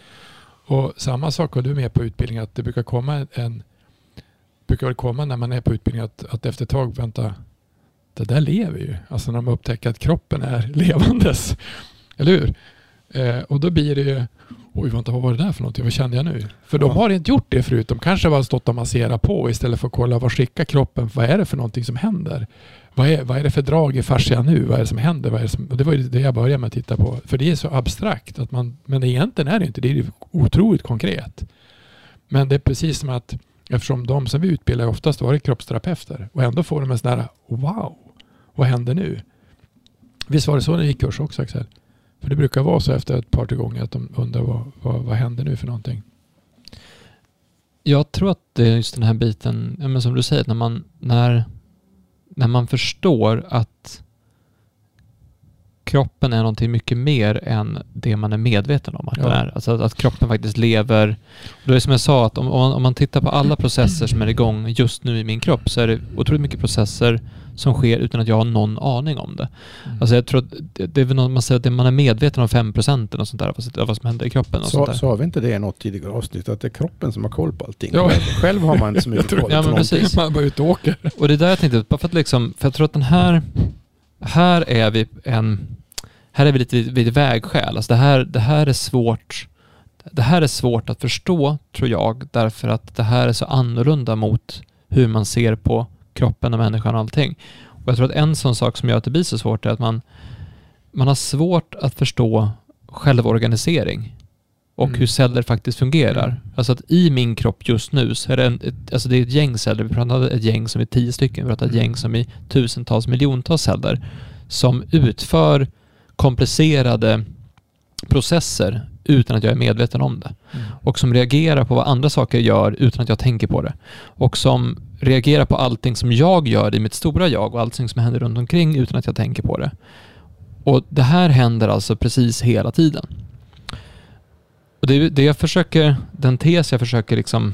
Och samma sak var du med på utbildning att det brukar komma en brukar väl komma när man är på utbildning att, att efter ett tag, vänta, det där lever ju. Alltså när man upptäcker att kroppen är <laughs> levandes. Eller hur? Eh, och då blir det ju, oj vänta vad var det där för någonting, vad kände jag nu? För de har inte gjort det förut. De kanske bara stått och masserat på istället för att kolla vad skickar kroppen, vad är det för någonting som händer? Vad är, vad är det för drag i fascian nu? Vad är det som händer? Vad är det, som, och det var ju det jag började med att titta på. För det är så abstrakt. Att man, men egentligen är det inte. Det är otroligt konkret. Men det är precis som att eftersom de som vi utbildar oftast varit kroppsterapeuter och ändå får de en sån här wow, vad händer nu? Visst var det så när du gick kurs också Axel? För det brukar vara så efter ett par till gånger att de undrar vad, vad, vad händer nu för någonting? Jag tror att det är just den här biten, men som du säger, när man, när, när man förstår att kroppen är någonting mycket mer än det man är medveten om att Ja. den är. Alltså att, att kroppen faktiskt lever. Och det är som jag sa, att om, om, man, om man tittar på alla processer som är igång just nu i min kropp så är det otroligt mycket processer som sker utan att jag har någon aning om det. Alltså jag tror att det, det är väl något, man säger att det- man är medveten om 5% och sånt där, av vad- som händer i kroppen och sånt Så, sa vi inte det i något tidigare avsnitt? Att det är kroppen som har koll på allting. Ja. Själv, har man inte så mycket <laughs> koll Ja, på men någonting. precis. Man bara ute och åker. Och det är där jag tänkte, bara för att liksom, för jag tror att den här, här är vi en, här är vi lite vid vid vägskäl. Alltså det här, det här är svårt, det här är svårt att förstå, tror jag, därför att det här är så annorlunda mot hur man ser på kroppen och människan och allting. Och jag tror att en sån sak som gör att det blir så svårt är att man, man har svårt att förstå självorganisering och Mm. hur celler faktiskt fungerar. Alltså att i min kropp just nu så är det, en, ett, alltså det är ett gäng celler. Vi pratade ett gäng som är tio stycken. Vi pratade ett Mm. gäng som är tusentals, miljontals celler som utför komplicerade processer utan att jag är medveten om det. Mm. Och som reagerar på vad andra saker gör utan att jag tänker på det. Och som reagerar på allting som jag gör i mitt stora jag och allting som händer runt omkring utan att jag tänker på det. Och det här händer alltså precis hela tiden. Och det, det jag försöker, den tes jag försöker liksom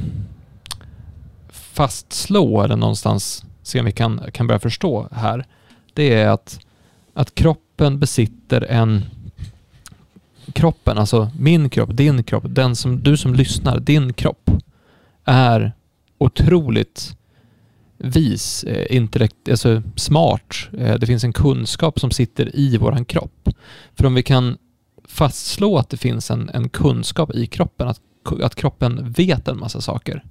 fastslå eller någonstans se om vi kan, kan börja förstå här, det är att, att kroppen besitter en kroppen, alltså min kropp, din kropp, den som, du som lyssnar, din kropp är otroligt vis, eh, intellekt, alltså smart. Eh, det finns en kunskap som sitter i våran kropp. För om vi kan fastslå att det finns en, en kunskap i kroppen, att, att kroppen vet en massa saker,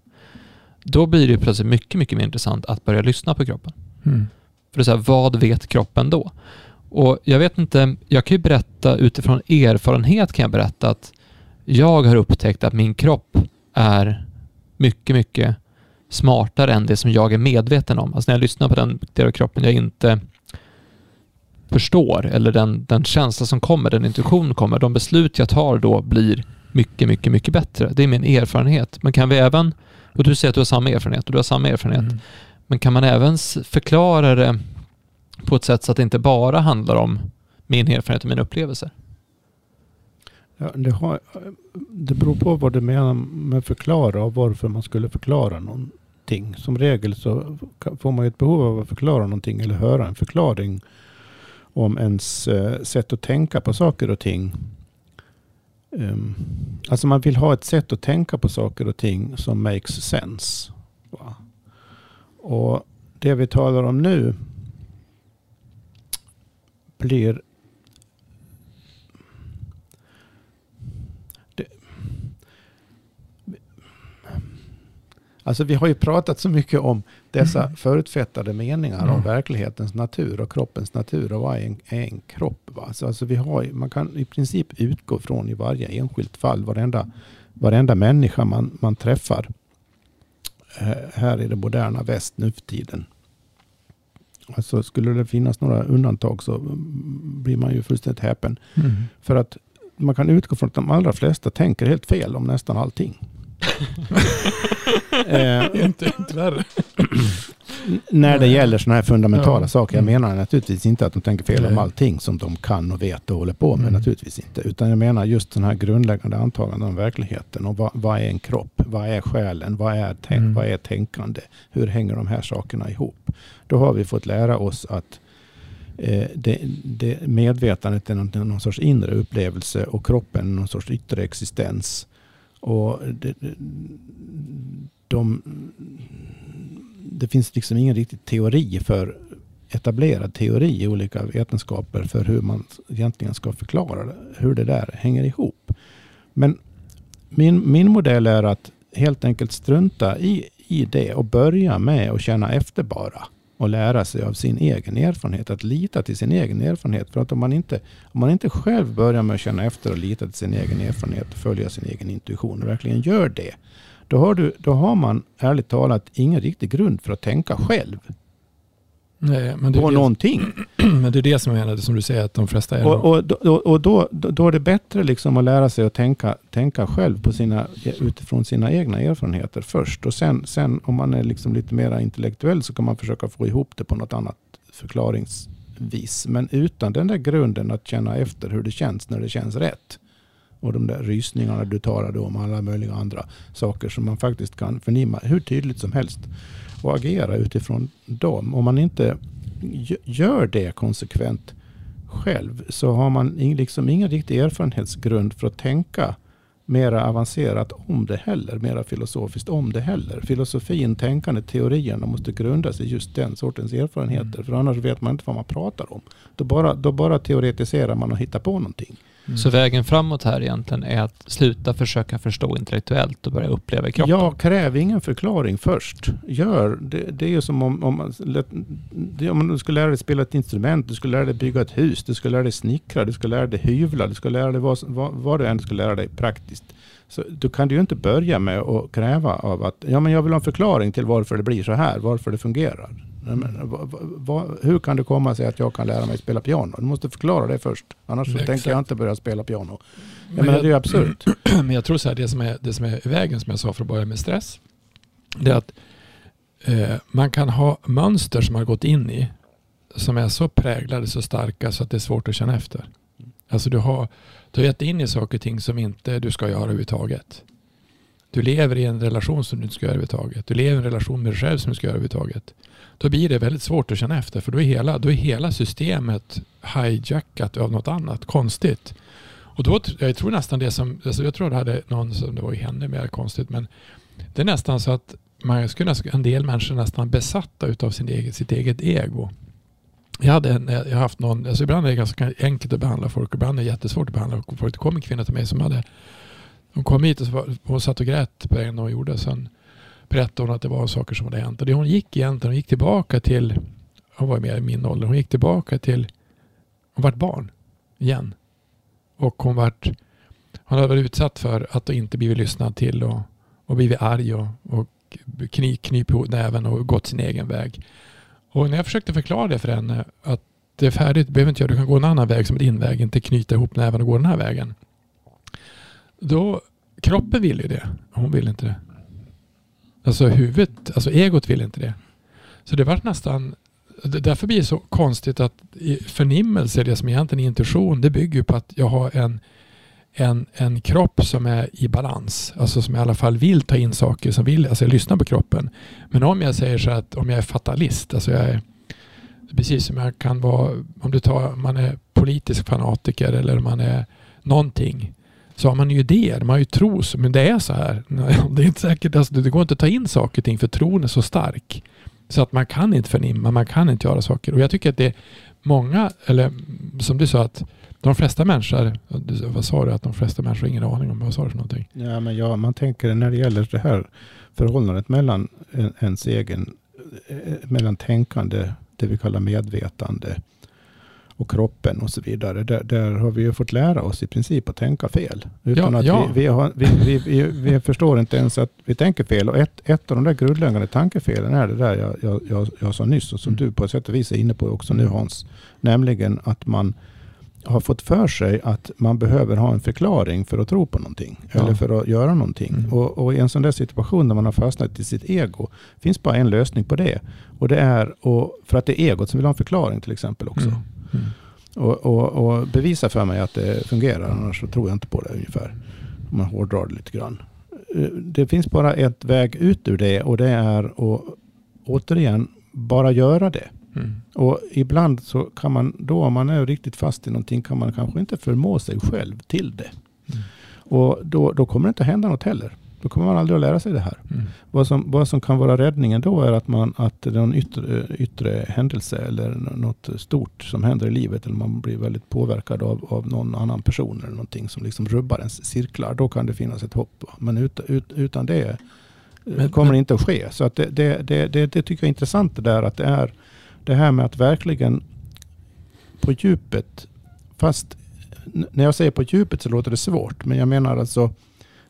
då blir det plötsligt mycket, mycket mer intressant att börja lyssna på kroppen. Mm. För det är så här, vad vet kroppen då? Och jag vet inte, jag kan ju berätta utifrån erfarenhet kan jag berätta att jag har upptäckt att min kropp är mycket, mycket smartare än det som jag är medveten om. Alltså när jag lyssnar på den del av kroppen jag inte förstår eller den, den känsla som kommer, den intuition kommer, de beslut jag tar då blir mycket, mycket, mycket bättre. Det är min erfarenhet. Men kan vi även, och du säger att du har samma erfarenhet och du har samma erfarenhet, Mm. men kan man även förklara det på ett sätt så att det inte bara handlar om min erfarenhet och mina upplevelser? Ja, det, har, det beror på vad du menar med förklara och varför man skulle förklara någonting. Som regel så får man ett behov av att förklara någonting eller höra en förklaring om ens eh, sätt att tänka på saker och ting. Ehm, alltså man vill ha ett sätt att tänka på saker och ting som makes sense. Och det vi talar om nu blir Alltså vi har ju pratat så mycket om dessa förutfattade meningar om Mm. verklighetens natur och kroppens natur och vad är en, är en kropp. Va? Så alltså vi har, man kan i princip utgå från i varje enskilt fall, varenda, varenda människa man, man träffar eh, här i det moderna väst nu för tiden. Alltså skulle det finnas några undantag så mm, blir man ju fullständigt häpen. Mm. För att man kan utgå från att de allra flesta tänker helt fel om nästan allting. <laughs> eh, <laughs> inte, inte värre. När det gäller sådana här fundamentala Ja. saker. Jag Mm. menar naturligtvis inte att de tänker fel om Nej. allting som de kan och vet och håller på med. Mm. Naturligtvis inte. Utan jag menar just sådana här grundläggande antaganden om verkligheten. Och vad, vad är en kropp? Vad är själen? Vad är, tänk, Mm. vad är tänkande? Hur hänger de här sakerna ihop? Då har vi fått lära oss att eh, det, det medvetandet är någon, någon sorts inre upplevelse och kroppen någon sorts yttre existens. Och det, det- de, det finns liksom ingen riktig teori för etablerad teori i olika vetenskaper för hur man egentligen ska förklara det, hur det där hänger ihop. Men min, min modell är att helt enkelt strunta i, i det och börja med att känna efter bara och lära sig av sin egen erfarenhet. Att lita till sin egen erfarenhet. För att om man inte, om man inte själv börjar med att känna efter och lita till sin egen erfarenhet och följa sin egen intuition och verkligen gör det. Då har, du, då har man ärligt talat ingen riktig grund för att tänka själv Nej, men det, på det, någonting. <clears throat> men det är det som jag menade, som du säger, att de flesta är Och, och, då- och, och då, då, då är det bättre liksom att lära sig att tänka, tänka själv på sina, utifrån sina egna erfarenheter först. Och sen, sen om man är liksom lite mer intellektuell så kan man försöka få ihop det på något annat förklaringsvis. Men utan den där grunden att känna efter hur det känns när det känns rätt. Och de där rysningarna du talade om, alla möjliga andra saker som man faktiskt kan förnimma hur tydligt som helst. Och agera utifrån dem. Om man inte gö- gör det konsekvent själv så har man liksom ingen riktig erfarenhetsgrund för att tänka mera avancerat om det heller, mera filosofiskt om det heller. Filosofin, tänkandet, teorierna måste grunda sig i just den sortens erfarenheter. Mm. För annars vet man inte vad man pratar om. Då bara, då bara teoretiserar man och hittar på någonting. Mm. Så vägen framåt här egentligen är att sluta försöka förstå intellektuellt och börja uppleva i kroppen. Ja, kräv ingen förklaring först. Gör. Det, det är ju som om, om, man, om du skulle lära dig spela ett instrument, du skulle lära dig bygga ett hus, du skulle lära dig snickra, du skulle lära dig hyvla, du skulle lära dig vad, vad, vad du än skulle lära dig praktiskt. Så då kan du ju inte börja med att kräva av att ja, men jag vill ha en förklaring till varför det blir så här, varför det fungerar. Men, va, va, hur kan det komma sig att jag kan lära mig spela piano? Du måste förklara det först. Annars Exakt. tänker jag inte börja spela piano. Jag Men menar, det är ju absurt. <clears throat> Men jag tror så här, det som, är, det som är vägen, som jag sa för att börja med stress, det är att eh, man kan ha mönster som man har gått in i som är så präglade, så starka så att det är svårt att känna efter. Alltså du har, du har gett in i saker och ting som inte du ska göra överhuvudtaget. Du lever i en relation som du inte ska göra överhuvudtaget. Du lever i en relation med dig själv som du ska göra överhuvudtaget. Då blir det väldigt svårt att känna efter för då är hela, då är hela systemet hijackat av något annat konstigt. Och då, jag tror nästan det som, alltså jag tror det hade någon som, det var ju henne mer konstigt, men det är nästan så att man skulle, en del människor är nästan besatta utav sin eget, sitt eget ego. Jag, hade en, jag har haft någon, alltså ibland är det ganska enkelt att behandla folk och ibland är det jättesvårt att behandla folk. Det kom en kvinna till mig som hade, hon kom hit och så var, hon satt och grät på en hon gjorde. Sen berättade hon att det var saker som hade hänt. Och det hon gick egentligen, hon gick tillbaka till, hon var mer i min ålder, hon gick tillbaka till, hon vart barn igen. Och hon vart, hon hade varit utsatt för att inte blivit lyssnad till och, och blivit arg och, och kny, knip ihop näven och gått sin egen väg. Och när jag försökte förklara det för henne att det är färdigt, du behöver inte jag, du kan gå en annan väg som din väg, inte knyta ihop näven och gå den här vägen. Då, kroppen ville ju det, hon ville inte det. Alltså huvudet, alltså egot vill inte det. Så det var nästan, därför blir det så konstigt att förnimmelse, det som egentligen är intuition, det bygger ju på att jag har en, en, en kropp som är i balans. Alltså som i alla fall vill ta in saker, som vill, alltså jag lyssnar på kroppen. Men om jag säger så att om jag är fatalist, alltså jag är precis som jag kan vara, om du tar, man är politisk fanatiker eller man är någonting. Så har man ju idéer, man har ju tro, men det är så här. <laughs> Det är inte säkert, alltså, det går inte att ta in saker och ting för tron är så stark. Så att man kan inte förnimma, man kan inte göra saker. Och jag tycker att det är många, eller som du sa att de flesta människor, vad sa du, att de flesta människor har ingen aning om, vad sa du för någonting? Ja, men ja, man tänker när det gäller det här förhållandet mellan ens egen, eh, mellan tänkande, det vi kallar medvetande och kroppen och så vidare. Där, där har vi ju fått lära oss i princip att tänka fel. Utan Ja, att ja. Vi, vi, har, vi, vi, förstår inte ens att vi tänker fel. Och ett, ett av de där grundläggande tankefelen är det där jag, jag, jag, jag sa nyss och som Mm. du på ett sätt och vis är inne på också nu Hans. Nämligen att man har fått för sig att man behöver ha en förklaring för att tro på någonting. Ja. Eller för att göra någonting. Mm. Och, och i en sån där situation där man har fastnat i sitt ego finns bara en lösning på det. Och det är, och, för att det är egot som vill ha en förklaring till exempel också. Mm. Mm. Och, och, och bevisa för mig att det fungerar, annars så tror jag inte på det ungefär. Om man hårdrar det lite grann. Eh, Det finns bara ett väg ut ur det och det är att återigen bara göra det. Mm. Och ibland så kan man, då om man är riktigt fast i någonting, kan man kanske inte förmå sig själv till det. Mm. Och då, då kommer det inte hända något heller. Då kommer man aldrig att lära sig det här. Mm. Vad som, vad som kan vara räddningen då är att, man, att det är någon yttre, yttre händelse eller något stort som händer i livet. Eller man blir väldigt påverkad av, av någon annan person eller någonting som liksom rubbar ens cirklar. Då kan det finnas ett hopp. Men ut, ut, utan det eh, Men- kommer det inte att ske. Så att det, det, det, det, tycker jag är intressant det där att det är det här med att verkligen på djupet, fast när jag säger på djupet så låter det svårt, men jag menar alltså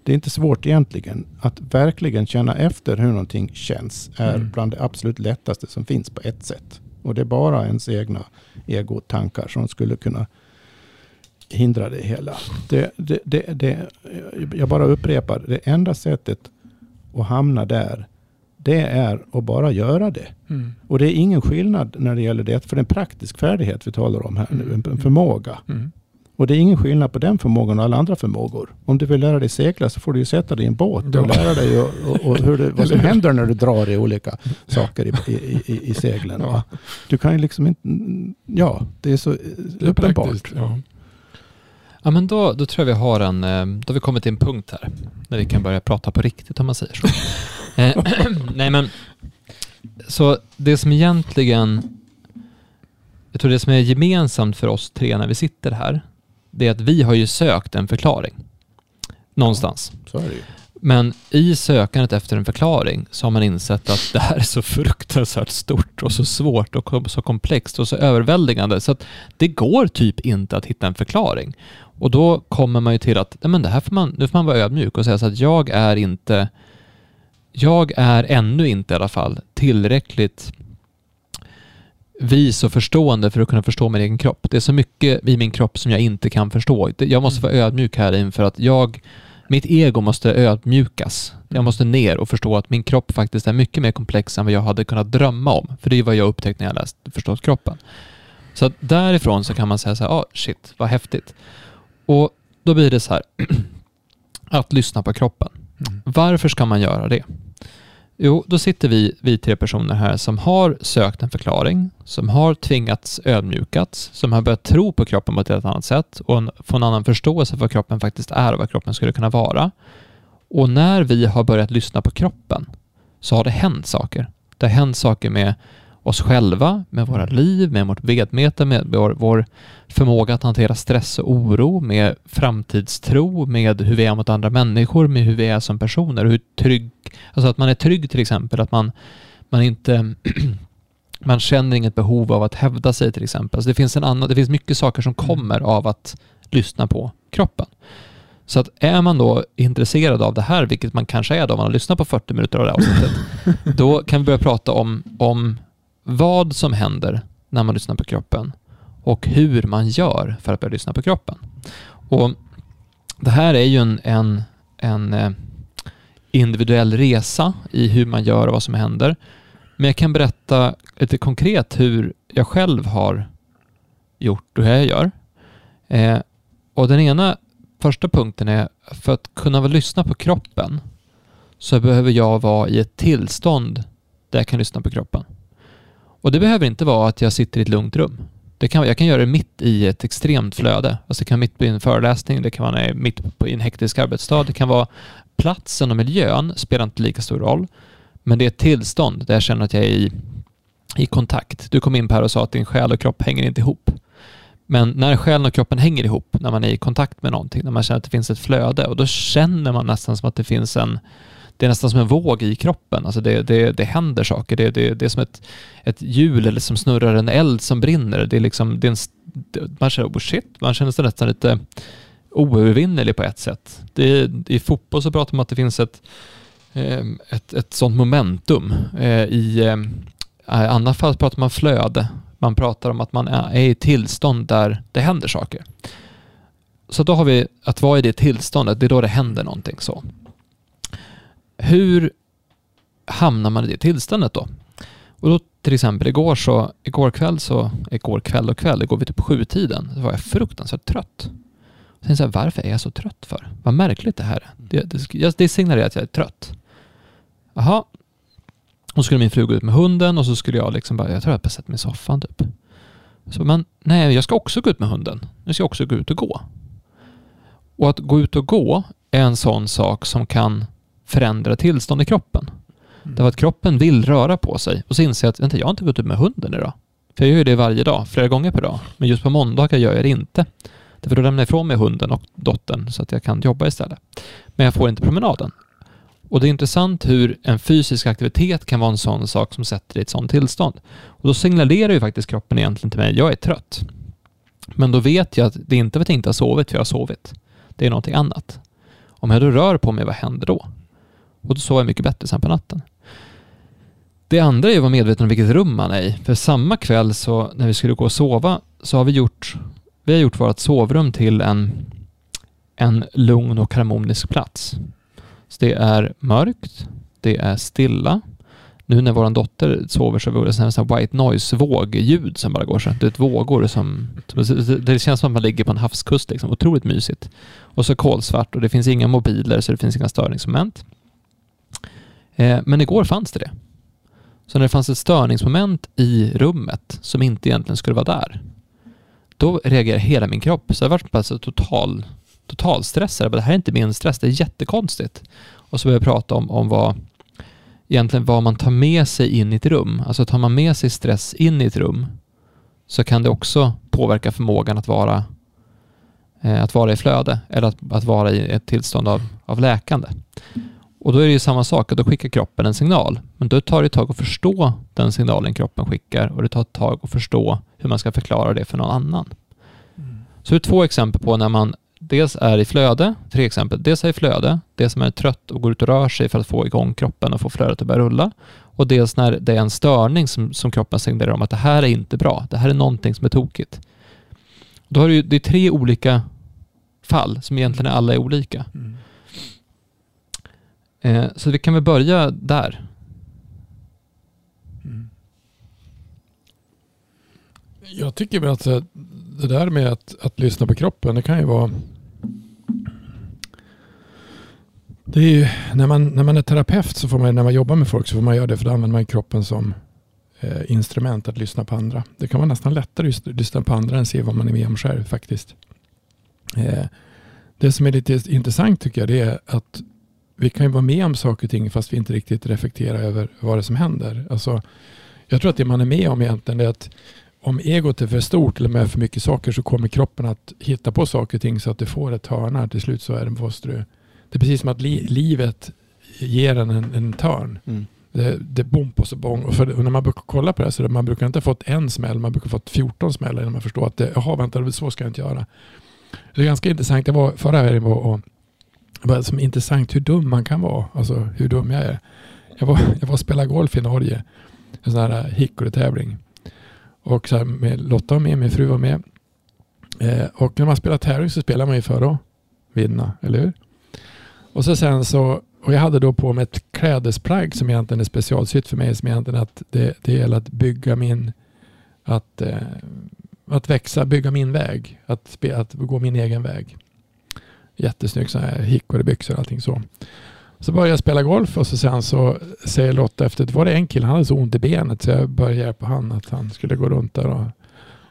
det är inte svårt egentligen. Att verkligen känna efter hur någonting känns är Mm. bland det absolut lättaste som finns på ett sätt. Och det är bara ens egna egotankar som skulle kunna hindra det hela. Det, det, det, det, jag bara upprepar, det enda sättet att hamna där, det är att bara göra det. Mm. Och det är ingen skillnad när det gäller det, för det är en praktisk färdighet vi talar om här nu, en, Mm. förmåga. Mm. Och det är ingen skillnad på den förmågan och alla andra förmågor. Om du vill lära dig segla så får du ju sätta dig i en båt och Ja. lära dig och, och, och hur det, vad som händer när du drar i olika saker i, i, i, i seglen. Ja. Du kan ju liksom inte... Ja, det är så Det är uppenbart. Ja. Ja, men då, då tror jag vi har en... eh, Då har vi kommit till en punkt här. När vi kan börja prata på riktigt om man säger så. <laughs> Eh, <clears throat> Nej men... Så det som egentligen... Jag tror det som är gemensamt för oss tre när vi sitter här. Det är att vi har ju sökt en förklaring. Någonstans. Ju. Men i sökandet efter en förklaring så har man insett att det här är så fruktansvärt stort och så svårt och så komplext och så överväldigande så att det går typ inte att hitta en förklaring. Och då kommer man ju till att nej men det här får man, nu får man vara ödmjuk och säga så att jag är inte, jag är ännu inte i alla fall tillräckligt vis och förstående för att kunna förstå min egen kropp. Det är så mycket i min kropp som jag inte kan förstå. Jag måste vara ödmjuk här inför att jag, mitt ego måste ödmjukas. Jag måste ner och förstå att min kropp faktiskt är mycket mer komplex än vad jag hade kunnat drömma om. För det är vad jag upptäckt när jag läst Förstått kroppen. Så därifrån så kan man säga så här, ah, shit, vad häftigt. Och då blir det så här, <clears throat> att lyssna på kroppen. Mm. Varför ska man göra det? Jo, då sitter vi, vi tre personer här som har sökt en förklaring, som har tvingats ödmjukats, som har börjat tro på kroppen på ett helt annat sätt och en, få en annan förståelse för vad kroppen faktiskt är och vad kroppen skulle kunna vara. Och när vi har börjat lyssna på kroppen så har det hänt saker. Det har hänt saker med oss själva, med våra liv, med vårt vedmete, med vår, vår förmåga att hantera stress och oro, med framtidstro, med hur vi är mot andra människor, med hur vi är som personer, hur trygg, alltså att man är trygg till exempel, att man, man inte <clears throat> man känner inget behov av att hävda sig till exempel. Alltså det, finns en annan, det finns mycket saker som kommer av att lyssna på kroppen. Så att är man då intresserad av det här, vilket man kanske är då om man har lyssnat på 40 minuter av det här avsnittet, <laughs> då kan vi börja prata om, om vad som händer när man lyssnar på kroppen och hur man gör för att börja lyssna på kroppen. Och Det här är ju en, en, en eh, individuell resa i hur man gör och vad som händer. Men jag kan berätta lite konkret hur jag själv har gjort och hur jag gör. Eh, och den ena första punkten är för att kunna lyssna på kroppen så behöver jag vara i ett tillstånd där jag kan lyssna på kroppen. Och det behöver inte vara att jag sitter i ett lugnt rum. Det kan, jag kan göra det mitt i ett extremt flöde. Alltså det kan vara mitt i en föreläsning, det kan vara mitt på, i en hektisk arbetsdag, det kan vara platsen och miljön spelar inte lika stor roll. Men det är ett tillstånd där jag känner att jag är i, i kontakt. Du kom in på här och sa att din själ och kropp hänger inte ihop. Men när själen och kroppen hänger ihop, när man är i kontakt med någonting, när man känner att det finns ett flöde och då känner man nästan som att det finns en, det är nästan som en våg i kroppen. Alltså det, det, det händer saker. Det, det, det är som ett, ett hjul eller som snurrar en eld som brinner. Det är liksom, det är en, man känner, oh shit, man känner sig nästan lite oövervinnerlig på ett sätt. Det, I fotboll så pratar man om att det finns ett, ehm, ett, ett sånt momentum. Eh, eh, I annat fall pratar man flöde. Man pratar om att man är i ett tillstånd där det händer saker. Så då har vi att vara i det tillståndet, det är då det händer någonting så. Hur hamnar man i det tillståndet då? Och då till exempel igår så, igår kväll så, igår kväll och kväll, igår vid typ sjutiden, så var jag fruktansvärt trött. Sen så här, varför är jag så trött för? Vad märkligt det här är. Det, det, det signalerar att jag är trött. Jaha. Och så skulle min fru gå ut med hunden och så skulle jag liksom bara, jag tror jag har sätter mig i soffan typ. Så men nej, jag ska också gå ut med hunden. Nu ska jag också gå ut och gå. Och att gå ut och gå är en sån sak som kan förändra tillstånd i kroppen. Mm. Därför att kroppen vill röra på sig och så inser jag att vänta, jag har inte gått ut med hunden idag. För jag gör ju det varje dag, flera gånger per dag. Men just på måndagar gör jag det inte. Därför då lämnar jag ifrån mig hunden och dottern så att jag kan jobba istället. Men jag får inte promenaden. Och det är intressant hur en fysisk aktivitet kan vara en sån sak som sätter dig i ett sånt tillstånd. Och då signalerar ju faktiskt kroppen egentligen till mig, jag är trött. Men då vet jag att det är inte för att jag inte har sovit, för jag har sovit. Det är någonting annat. Om jag då rör på mig, vad händer då? Och då sover jag mycket bättre sen på natten. Det andra är att vara medveten om vilket rum man är i. För samma kväll så när vi skulle gå och sova så har vi gjort, vi har gjort vårt sovrum till en, en lugn och harmonisk plats. Så det är mörkt, det är stilla. Nu när vår dotter sover så är det en sån white noise-vågljud som bara går så. Det är vågor som... Det känns som att man ligger på en havskust liksom. Otroligt mysigt. Och så kolsvart och det finns inga mobiler så det finns inga störningsmoment. Eh, men igår fanns det det. Så när det fanns ett störningsmoment i rummet som inte egentligen skulle vara där, då reagerade hela min kropp. Så jag var alltså total, total stressad. Det här är inte min stress, det är jättekonstigt. Och så började jag prata om, om vad, egentligen vad man tar med sig in i ett rum. Alltså tar man med sig stress in i ett rum så kan det också påverka förmågan att vara, eh, att vara i flöde eller att, att vara i ett tillstånd av, av läkande. Och då är det ju samma sak, då skickar kroppen en signal. Men då tar det ett tag att förstå den signalen kroppen skickar och det tar ett tag att förstå hur man ska förklara det för någon annan. Mm. Så det är två exempel på när man dels är i flöde, tre exempel. Dels är i flöde, dels som är trött och går ut och rör sig för att få igång kroppen och få flödet att börja rulla. Och dels när det är en störning som, som kroppen signalerar om att det här är inte bra. Det här är någonting som är tokigt. Då har du, det är tre olika fall som egentligen alla är olika. Mm. Eh, så vi kan väl börja där. Mm. Jag tycker väl att det där med att, att lyssna på kroppen, det kan ju vara... Det är ju, när, man, när man är terapeut, så får man, när man jobbar med folk, så får man göra det för då använder man kroppen som eh, instrument att lyssna på andra. Det kan vara nästan lättare att lyssna på andra än se vad man är med om själv faktiskt. Eh, det som är lite intressant tycker jag, det är att vi kan ju vara med om saker och ting fast vi inte riktigt reflekterar över vad det som händer. Alltså, jag tror att det man är med om egentligen är att om egot är för stort eller med för mycket saker så kommer kroppen att hitta på saker och ting så att du får ett hörna. Till slut så är det, måste du, det är precis som att li, livet ger en en, en törn. Mm. Det, det är bom på så bång. Och, för, och när man brukar kolla på det så det, man brukar inte ha fått en smäll, man brukar ha fått 14 smällar innan man förstår att det, jaha vänta, så ska jag inte göra. Det är ganska intressant. Jag var förra helgen var och det var som intressant hur dum man kan vara. Alltså hur dum jag är. Jag var, <laughs> jag var och spelade golf i Norge. En sån här eh, hickory-tävling. Och så här med Lotta var med, min fru var med. Eh, och när man spelar tävling så spelar man ju för att vinna, eller hur? Och så sen så, och jag hade då på mig ett klädesplagg som egentligen är specialsytt för mig. Som egentligen att det, det gäller att bygga min, att, eh, att växa, bygga min väg. Att, att gå min egen väg. Jättesnyggt så här hickorybyxor och allting så. Så började jag spela golf och så sen så säger Lotta efter, det var det en kille, han hade så ont i benet så jag började hjälpa han att han skulle gå runt där. Och,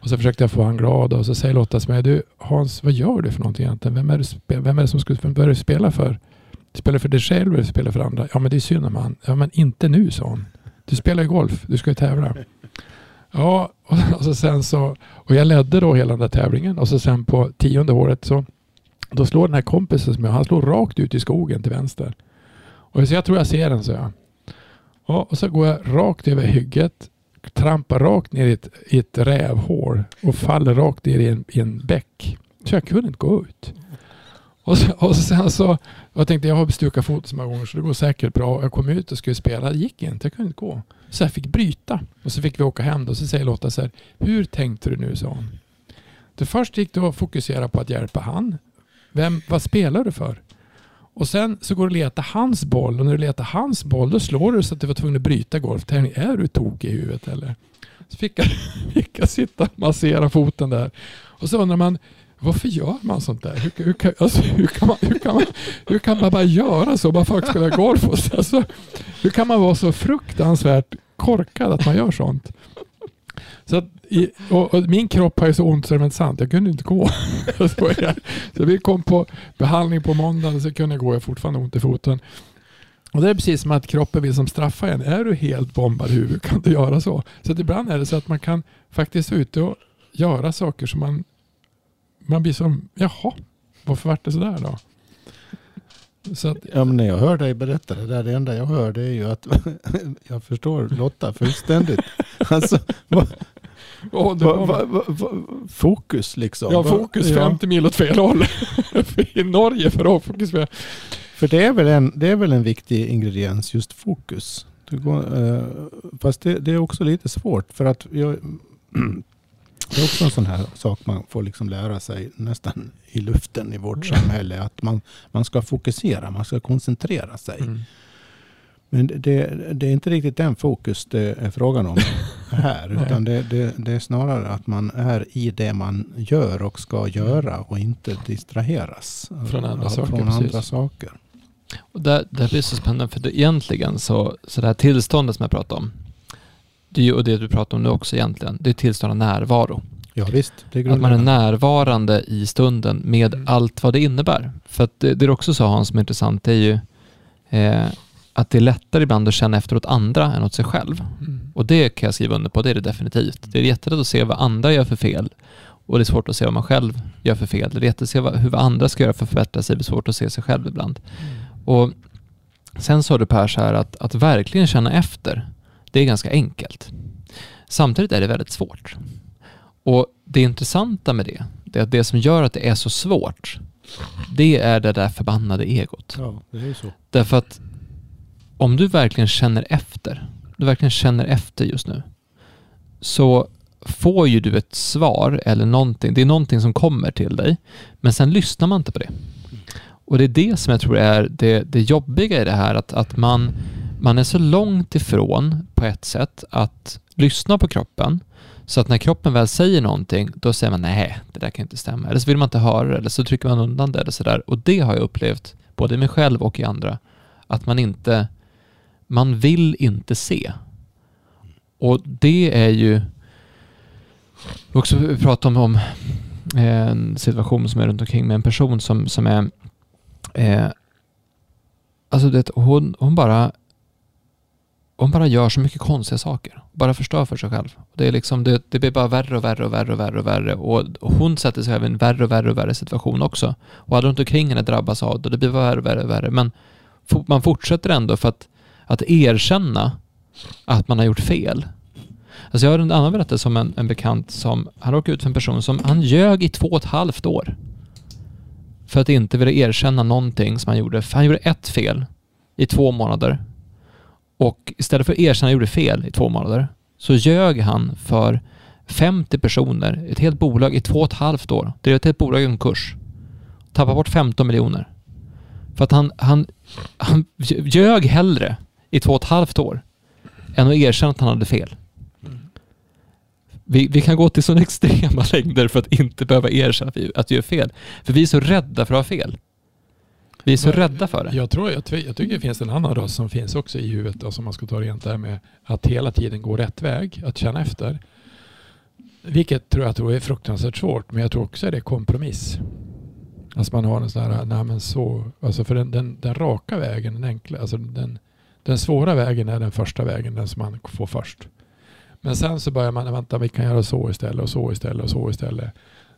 och så försökte jag få han glad och så säger Lotta till mig, du Hans, vad gör du för någonting egentligen? Vem är, du, vem är det som ska, vem börjar du spela för? Du spelar för dig själv eller spelar för andra? Ja men det är synd om han. Ja men inte nu sa hon. Du spelar ju golf, du ska ju tävla. <laughs> Ja, och, och så sen så, och jag ledde då hela den där tävlingen och så sen på tionde året så då slår den här kompisen som jag, han slår rakt ut i skogen till vänster. Och så jag tror jag ser den, så jag. Ja, och så går jag rakt över hygget, trampar rakt ner i ett, i ett rävhål och faller rakt ner i en, i en bäck. Så jag kunde inte gå ut. Och, så, och sen så, jag tänkte jag har stukat foten så många gånger så det går säkert bra. Jag kom ut och skulle spela, det gick inte, jag kunde inte gå. Så jag fick bryta. Och så fick vi åka hem och så säger Lotta så här, hur tänkte du nu? sa hon. Det först gick det att fokusera på att hjälpa han. Vem, vad spelar du för? Och sen så går du och letar hans boll och när du letar hans boll då slår du så att du var tvungen att bryta golfträningen. Är du tokig i huvudet eller? Så fick jag, <laughs> fick jag sitta och massera foten där. Och så undrar man varför gör man sånt där? Hur, hur, kan, alltså, hur, kan, man, hur, kan, man, hur kan man bara göra så? Bara folk spelar golf. Och så, alltså, hur kan man vara så fruktansvärt korkad att man gör sånt? Så att, i, och, och, min kropp har ju så ont så det är inte sant. Jag kunde inte gå. så, <laughs> jag, så vi kom på behandling på måndagen så kunde jag gå. Jag har fortfarande ont i foten. Och det är precis som att kroppen vill som straffa en. Är du helt bombad i huvudet kan du göra så. Så att ibland är det så att man kan faktiskt vara ute och göra saker som man, man blir som, jaha, varför vart det sådär då? Så att, ja, men när jag hör dig berätta det där, det enda jag hör det är ju att <laughs> jag förstår Lotta fullständigt. alltså, vad, va, va, va, fokus liksom. Ja, fokus 50 ja. mil åt fel håll. <laughs> I Norge för att fokus. För, det, är väl en, det är väl en viktig ingrediens, just fokus. Det går, eh, fast det, det, är också lite svårt för att jag, <clears throat> det är också en sån här sak man får liksom lära sig nästan i luften i vårt samhälle. Att man, man ska fokusera, man ska koncentrera sig. Mm. Men det, det, är inte riktigt den fokus det är frågan om <laughs> här. utan det, det, det, är snarare att man är i det man gör och ska göra och inte distraheras från andra saker. Från andra saker. Och det, det blir så spännande för det, egentligen så, så det här tillståndet som jag pratade om. Det är ju, och det du pratar om nu också egentligen. Det är tillstånd av närvaro. Ja, visst, att man är närvarande i stunden med mm. allt vad det innebär. För att det, det du också sa Hans som är intressant, det är ju eh, att det är lättare ibland att känna efter åt andra än åt sig själv. Mm. Och det kan jag skriva under på, det är det definitivt. Det är jättelätt att se vad andra gör för fel och det är svårt att se vad man själv gör för fel. Det är lätt att se vad, hur vad andra ska göra för att förbättra sig, det är svårt att se sig själv ibland. Mm. Och Sen sa du Per så här att, att verkligen känna efter, det är ganska enkelt. Samtidigt är det väldigt svårt. Och det intressanta med det, det är att det som gör att det är så svårt, det är det där förbannade egot. Ja, det är så. Därför att om du verkligen känner efter, du verkligen känner efter just nu, så får ju du ett svar eller någonting. Det är någonting som kommer till dig, men sen lyssnar man inte på det. Och det är det som jag tror är det, det jobbiga i det här, att, att man, man är så långt ifrån på ett sätt att lyssna på kroppen, så att när kroppen väl säger någonting, då säger man nej, det där kan inte stämma. Eller så vill man inte höra det, eller så trycker man undan det eller sådär. Och det har jag upplevt, både i mig själv och i andra, att man inte, man vill inte se. Och det är ju, vi också prata om, om eh, en situation som är runt omkring med en person som, som är, eh, alltså det, hon, hon bara hon bara gör så mycket konstiga saker. Bara förstör för sig själv. Det, är liksom, det, det blir bara värre och värre och värre och värre och värre. Och hon sätter sig själv i en värre och värre och värre situation också. Och alla runt omkring henne drabbas av det. Det blir värre och värre och värre. Men man fortsätter ändå för att, att erkänna att man har gjort fel. Alltså jag har en annan berättelse om en, en bekant som, han råkade ut för en person som, han ljög i två och ett halvt år. För att inte vilja erkänna någonting som han gjorde. För han gjorde ett fel i två månader och istället för att erkänna att han gjorde fel i två månader så ljög han för 50 personer, ett helt bolag i två och ett halvt år. Det är ett helt bolag i konkurs. Tappade bort 15 miljoner. För att han, han, han ljög hellre i två och ett halvt år än att erkänna att han hade fel. Vi, vi kan gå till sådana <laughs> extrema längder för att inte behöva erkänna att vi, att vi gör fel. För vi är så rädda för att ha fel. Vi är så rädda för det. Jag, tror, jag, jag tycker det finns en annan röst som finns också i huvudet, då, som man ska ta rent där med att hela tiden gå rätt väg, att känna efter. Vilket tror jag tror är fruktansvärt svårt, men jag tror också det är kompromiss. Alltså man har en sån här, nej men så, alltså för den, den, den raka vägen, den enkla, alltså den, den svåra vägen är den första vägen, den som man får först. Men sen så börjar man, vänta vi kan göra så istället och så istället och så istället.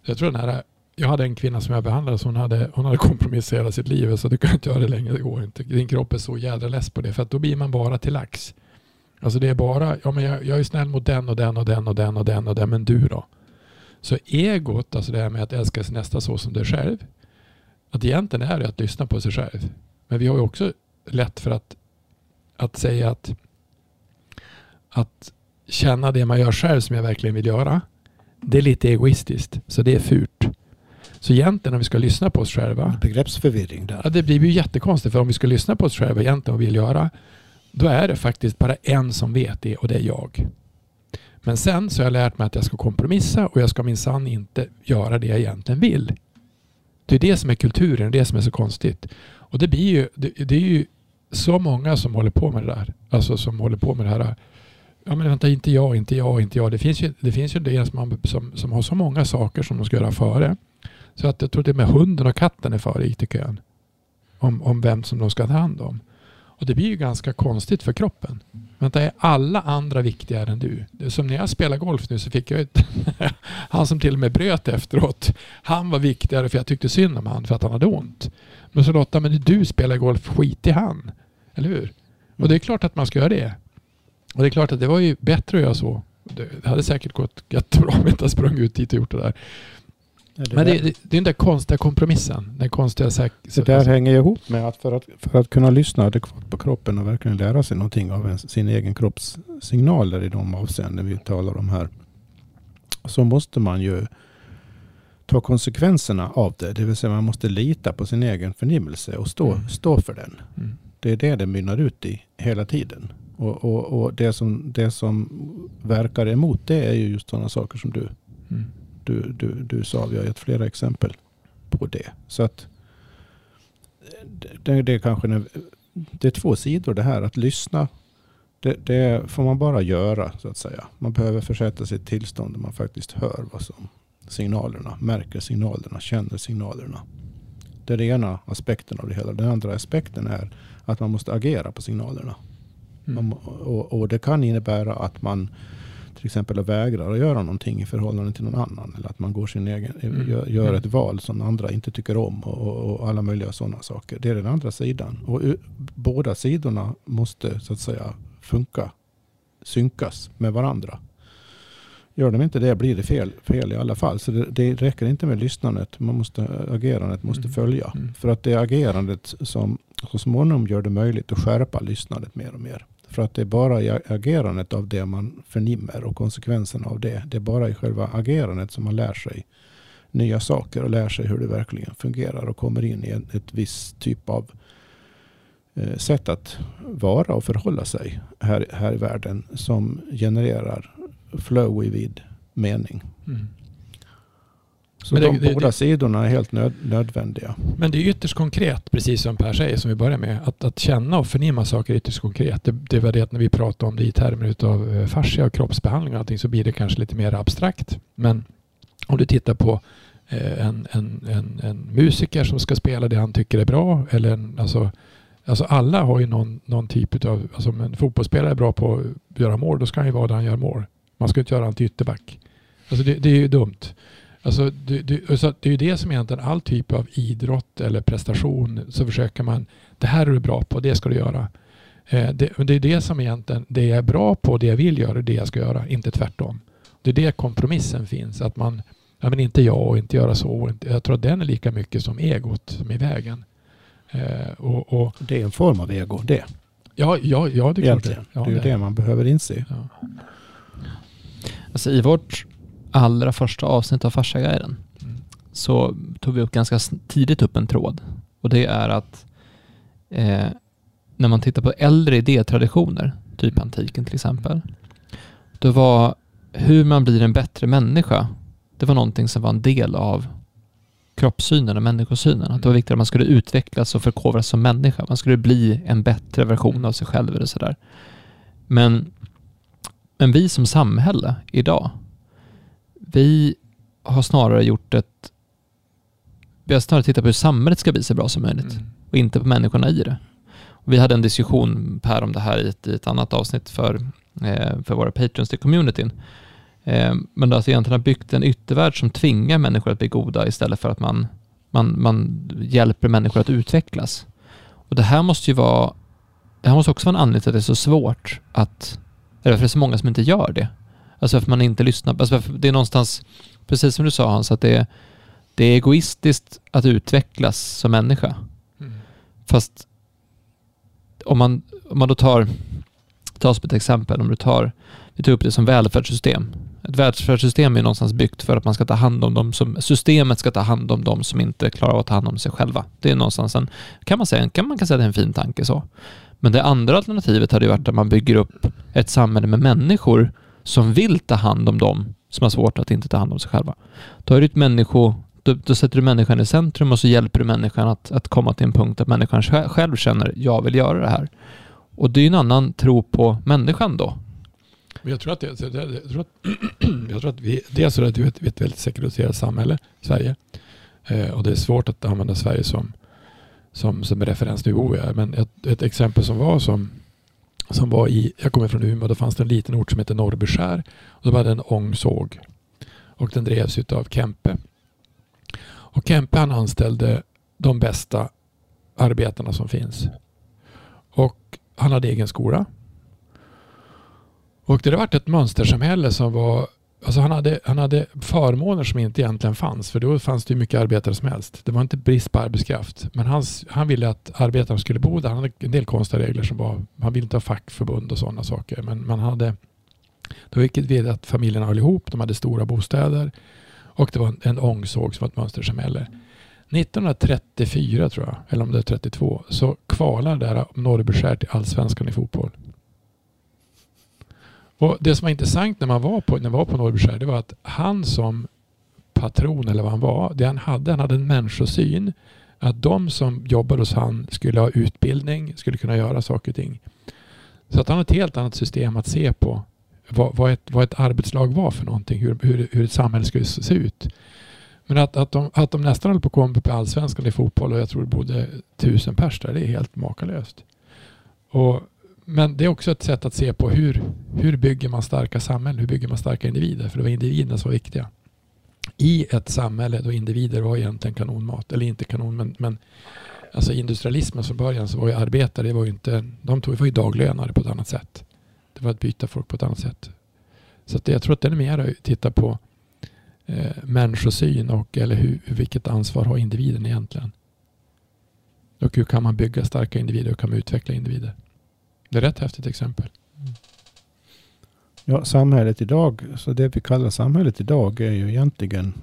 Så jag tror den här jag hade en kvinna som jag behandlade så hon hade, hon hade kompromisserat sitt liv så du kan inte göra det längre, det går inte. Din kropp är så jädra less på det för att då blir man bara till lax. Alltså det är bara, ja men jag, jag är snäll mot den och den och den och den och den och den, men du då? Så egot, alltså det här med att älska sin nästa så som dig själv, att egentligen är det att lyssna på sig själv. Men vi har ju också lätt för att, att säga att, att känna det man gör själv som jag verkligen vill göra, det är lite egoistiskt, så det är fult. Så egentligen om vi ska lyssna på oss själva. Begreppsförvirring där. Ja, det blir ju jättekonstigt för om vi ska lyssna på oss själva egentligen och vill göra. Då är det faktiskt bara en som vet det och det är jag. Men sen så har jag lärt mig att jag ska kompromissa och jag ska minsann inte göra det jag egentligen vill. Det är det som är kulturen, det som är så konstigt. Och det blir ju, det, det är ju så många som håller på med det där. Alltså som håller på med det här. Ja men vänta, inte jag, inte jag, inte jag. Det finns ju, det finns ju del som, som, som har så många saker som de ska göra före. Så att jag tror det med hunden och katten är före i kön. Om, om vem som de ska ta hand om. Och det blir ju ganska konstigt för kroppen. Vänta, är alla andra viktigare än du? Som när jag spelar golf nu så fick jag ett <laughs> Han som till och med bröt efteråt. Han var viktigare för jag tyckte synd om han för att han hade ont. Men så Lotta, men du spelar golf, skit i han. Eller hur? Och det är klart att man ska göra det. Och det är klart att det var ju bättre att göra så. Det hade säkert gått jättebra om jag inte hade sprungit ut dit och gjort det där. Det Men det, det, det, är den där konstiga kompromissen. Den konstiga det där hänger ihop med att för, att för att kunna lyssna adekvat på kroppen och verkligen lära sig någonting av en, sin egen kropps signaler i de avseenden vi talar om här. Så måste man ju ta konsekvenserna av det. Det vill säga man måste lita på sin egen förnimmelse och stå, mm. stå för den. Mm. Det är det det mynnar ut i hela tiden. Och, och, och, det, som, det som verkar emot det är ju just sådana saker som du mm du, du, du sa. Vi har gett flera exempel på det. Så att det, det är kanske det är två sidor det här. Att lyssna, det, det, får man bara göra så att säga. Man behöver försätta sig i ett tillstånd där man faktiskt hör vad som signalerna, märker signalerna, känner signalerna. Det är den ena aspekten av det hela. Den andra aspekten är att man måste agera på signalerna. Mm. Man, och, och, det kan innebära att man till exempel vägrar att göra någonting i förhållande till någon annan. Eller att man går sin egen, mm. gör, gör, ett val som andra inte tycker om. Och, och, och, alla möjliga sådana saker. Det är den andra sidan. Och båda sidorna måste så att säga funka, synkas med varandra. Gör de inte det blir det fel, fel i alla fall. Så det, det räcker inte med lyssnandet. Man måste, agerandet måste Mm. följa. Mm. För att det är agerandet som så småningom gör det möjligt att skärpa lyssnandet mer och mer. För att det är bara i agerandet av det man förnimmer och konsekvenserna av det. Det är bara i själva agerandet som man lär sig nya saker och lär sig hur det verkligen fungerar och kommer in i en, ett visst typ av eh, sätt att vara och förhålla sig här, här i världen som genererar flow i vid mening. Mm. Så Men det- de båda det- sidorna är helt nöd, nödvändiga. Men det är ytterst konkret, precis som Per säger, som vi börjar med. Att, att känna och förnimma saker är ytterst konkret. Det, det var det när vi pratar om det i termer av fascia och kroppsbehandling och allting så blir det kanske lite mer abstrakt. Men om du tittar på eh, en, en, en, en musiker som ska spela det han tycker är bra eller en, alltså, alltså alla har ju någon, någon typ av, alltså om en fotbollsspelare är bra på att göra mål, då ska han ju vara där han gör mål. Man ska inte göra han till ytterback. Alltså det, det är ju dumt. Alltså, det, det, så att det är ju det som egentligen all typ av idrott eller prestation så försöker man, det här är du bra på, det ska du göra. Eh, det, men det är det som egentligen, det jag är bra på, det jag vill göra, det jag ska göra, inte tvärtom. Det är det kompromissen finns, att man, ja men inte jag och inte göra så. Och inte, jag tror att den är lika mycket som egot som är i vägen. Eh, och, och, Det är en form av ego det. ja, ja, ja, det är klart Egentligen. Ja, det är ju det man behöver inse. Ja. Alltså i vårt allra första avsnitt av Farsaguiden Mm. så tog vi upp ganska tidigt upp en tråd. Och det är att eh, när man tittar på äldre idétraditioner, typ antiken till exempel, då var hur man blir en bättre människa, det var någonting som var en del av kroppssynen och människosynen. Att det var viktigt att man skulle utvecklas och förkovras som människa. Man skulle bli en bättre version av sig själv eller sådär. Men, men vi som samhälle idag, vi har snarare gjort ett... Vi har snarare tittat på hur samhället ska bli så bra som möjligt Mm. och inte på människorna i det. Och vi hade en diskussion, Per, om det här i ett, i ett annat avsnitt för, eh, för våra patrons till communityn. Eh, men alltså egentligen har byggt en yttervärld som tvingar människor att bli goda istället för att man, man, man hjälper människor att utvecklas. Och det här måste ju vara... Det här måste också vara en anledning till att det är så svårt att... Eller för det är så många som inte gör det. Alltså för man inte lyssnar. Alltså för det är någonstans, precis som du sa Hans, att det är, det är egoistiskt att utvecklas som människa. Mm. Fast om man, om man då tar, tar som ett exempel, om du tar, vi tar upp det som välfärdssystem. Ett välfärdssystem är någonstans byggt för att man ska ta hand om dem som, systemet ska ta hand om dem som inte klarar av att ta hand om sig själva. Det är någonstans en, kan man säga, kan man kan säga att det är en fin tanke så. Men det andra alternativet hade ju varit att man bygger upp ett samhälle med människor som vill ta hand om dem som har svårt att inte ta hand om sig själva. Då, är det ett människo, då, då sätter du människan i centrum och så hjälper du människan att, att komma till en punkt att människan själv känner jag vill göra det här. Och det är ju en annan tro på människan då. Jag tror att, det, jag tror jag tror att, <clears throat> jag tror att vi, dels är det ett, ett väldigt sekulariserat samhälle, Sverige. Eh, och det är svårt att använda Sverige som, som, som referensnivå. Ja. Men ett, ett exempel som var som, som var i, jag kommer från Umeå, då fanns det en liten ort som hette Norrbyskär. Och då var det en ångsåg. Och den drevs av Kempe. Och Kempe han anställde de bästa arbetarna som finns. Och han hade egen skola. Och det hade varit ett mönstersamhälle som var Alltså han, hade, han hade förmåner som inte egentligen fanns. För då fanns det ju mycket arbetare som helst. Det var inte brist på arbetskraft. Men hans, han ville att arbetarna skulle bo där. Han hade en del konstiga regler som var... Han ville inte ha fackförbund och sådana saker. Men man hade... Då gick det att familjerna höll ihop. De hade stora bostäder. Och det var en, en ångsåg som var ett mönstersamhälle. 1934 tror jag, eller om det är 32, så kvalar där Norrbyskär till allsvenskan i fotboll. Och Det som var intressant när man var på, när man var på Norrbyskär, det var att han som patron eller vad han var, det han hade, han hade en människosyn. Att de som jobbade hos han skulle ha utbildning, skulle kunna göra saker och ting. Så att han har ett helt annat system att se på vad, vad, ett, vad ett arbetslag var för någonting, hur, hur, hur ett samhälle skulle se ut. Men att, att, de, att de nästan höll på att komma upp i allsvenskan i fotboll och jag tror det bodde tusen pers där, det är helt makalöst. Och, men det är också ett sätt att se på hur, hur bygger man starka samhällen, hur bygger man starka individer? För det var individerna som var viktiga. I ett samhälle då individer var egentligen kanonmat, eller inte kanon, men, men alltså industrialismen från början så var ju arbetare, det var ju inte, de tog, var ju daglönare på ett annat sätt. Det var att byta folk på ett annat sätt. Så att jag tror att det är mer att titta på eh, människosyn och eller hur, vilket ansvar har individen egentligen. Och hur kan man bygga starka individer och hur kan man utveckla individer? Det är ett rätt häftigt exempel. Ja, samhället idag, så det vi kallar samhället idag är ju egentligen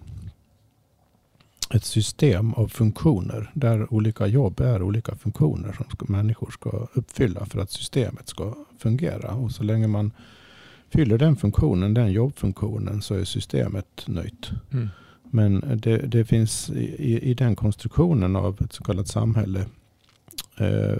ett system av funktioner där olika jobb är olika funktioner som ska, människor ska uppfylla för att systemet ska fungera. Och så länge man fyller den funktionen, den jobbfunktionen, så är systemet nöjt. Mm. Men det, det finns i, i den konstruktionen av ett så kallat samhälle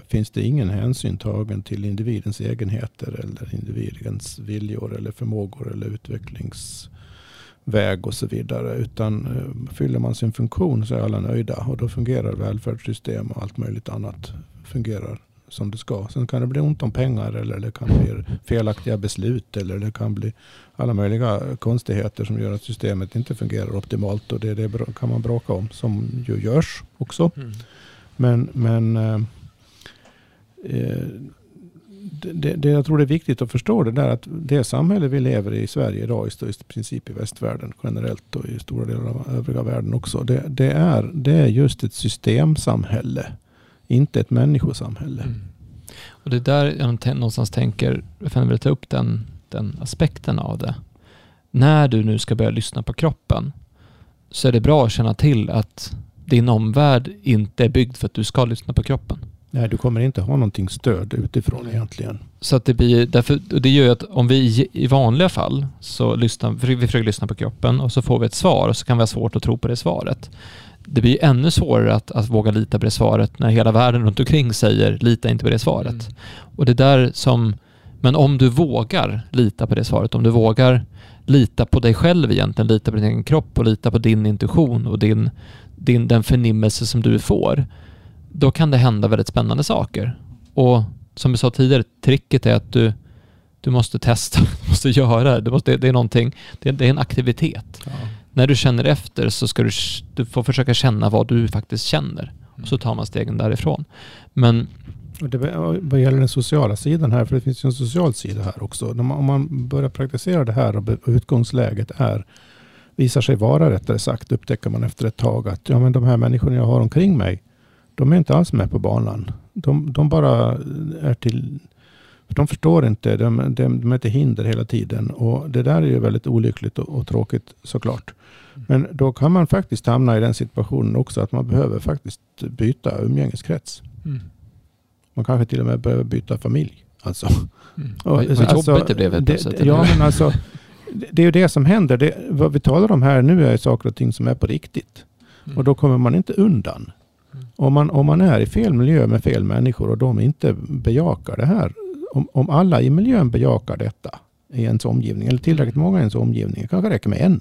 finns det ingen hänsyn tagen till individens egenheter eller individens viljor eller förmågor eller utvecklingsväg och så vidare. Utan eh, fyller man sin funktion så är alla nöjda och då fungerar välfärdssystem och allt möjligt annat fungerar som det ska. Sen kan det bli ont om pengar eller det kan bli felaktiga beslut eller det kan bli alla möjliga konstigheter som gör att systemet inte fungerar optimalt och det, det kan man bråka om som ju görs också. Mm. Men, men eh, eh, Eh, det, det, jag tror det är viktigt att förstå det där att det samhälle vi lever i i Sverige idag, i princip i västvärlden generellt och i stora delar av övriga världen också. Det, det, är, det är just ett systemsamhälle, inte ett människosamhälle. Mm. Och det är där jag någonstans tänker, jag vill ta upp den, den aspekten av det. När du nu ska börja lyssna på kroppen så är det bra att känna till att din omvärld inte är byggd för att du ska lyssna på kroppen. Nej, du kommer inte ha någonting stöd utifrån egentligen. Så att det blir, därför, det gör ju att om vi i vanliga fall så lyssnar, vi försöker lyssna på kroppen och så får vi ett svar och så kan vi ha svårt att tro på det svaret. Det blir ännu svårare att, att våga lita på det svaret när hela världen runt omkring säger lita inte på det svaret. Mm. Och det är där som, men om du vågar lita på det svaret, om du vågar lita på dig själv egentligen, lita på din egen kropp och lita på din intuition och din, din, den förnimmelse som du får, då kan det hända väldigt spännande saker. Och som vi sa tidigare, tricket är att du, du måste testa, <laughs> du måste göra det. Måste, det är någonting, det är, det är en aktivitet. Ja. När du känner efter så ska du, du får försöka känna vad du faktiskt känner. Och så tar man stegen därifrån. Men det, vad gäller den sociala sidan här, för det finns ju en social sida här också. Om man börjar praktisera det här och utgångsläget är visar sig vara rättare sagt, upptäcker man efter ett tag att ja, men de här människorna jag har omkring mig, de är inte alls med på banan. De, de bara är till... De förstår inte, de, de, de är till hinder hela tiden. Och det där är ju väldigt olyckligt och, och tråkigt såklart. Men då kan man faktiskt hamna i den situationen också att man behöver faktiskt byta umgängeskrets. Mm. Man kanske till och med behöver byta familj. Alltså. Mm. Och, vad alltså, jobbigt det blev helt plötsligt. Ja, men alltså, det är ju det som händer. Det, vad vi talar om här nu är saker och ting som är på riktigt. Mm. Och då kommer man inte undan. Om, man, om man är i fel miljö med fel människor och de inte bejakar det här. Om, om alla i miljön bejakar detta i ens omgivning, eller tillräckligt många i ens omgivning, det kanske räcker med en,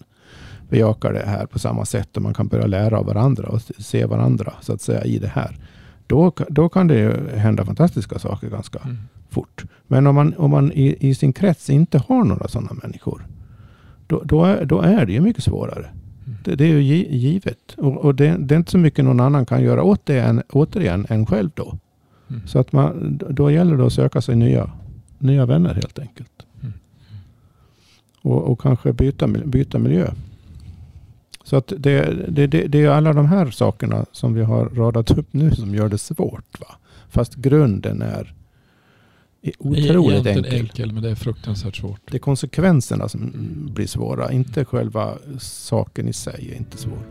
bejakar det här på samma sätt och man kan börja lära av varandra och se varandra så att säga i det här. Då, då kan det hända fantastiska saker ganska mm. fort. Men om man, om man i, i, sin krets inte har några sådana människor, då, då, är, då är det ju mycket svårare. Det, det, är ju givet. Och, och det, det, är inte så mycket någon annan kan göra åt det än, återigen än själv då. Mm. Så att man, då gäller det att söka sig nya, nya vänner helt enkelt. Mm. Och, och, kanske byta, byta miljö. Så att det, det, det, det är alla de här sakerna som vi har radat upp nu som gör det svårt. Va? Fast grunden är otroligt enkel. enkel. Men det är fruktansvärt svårt. Det är konsekvenserna som blir svåra. Inte själva saken i sig är inte svår.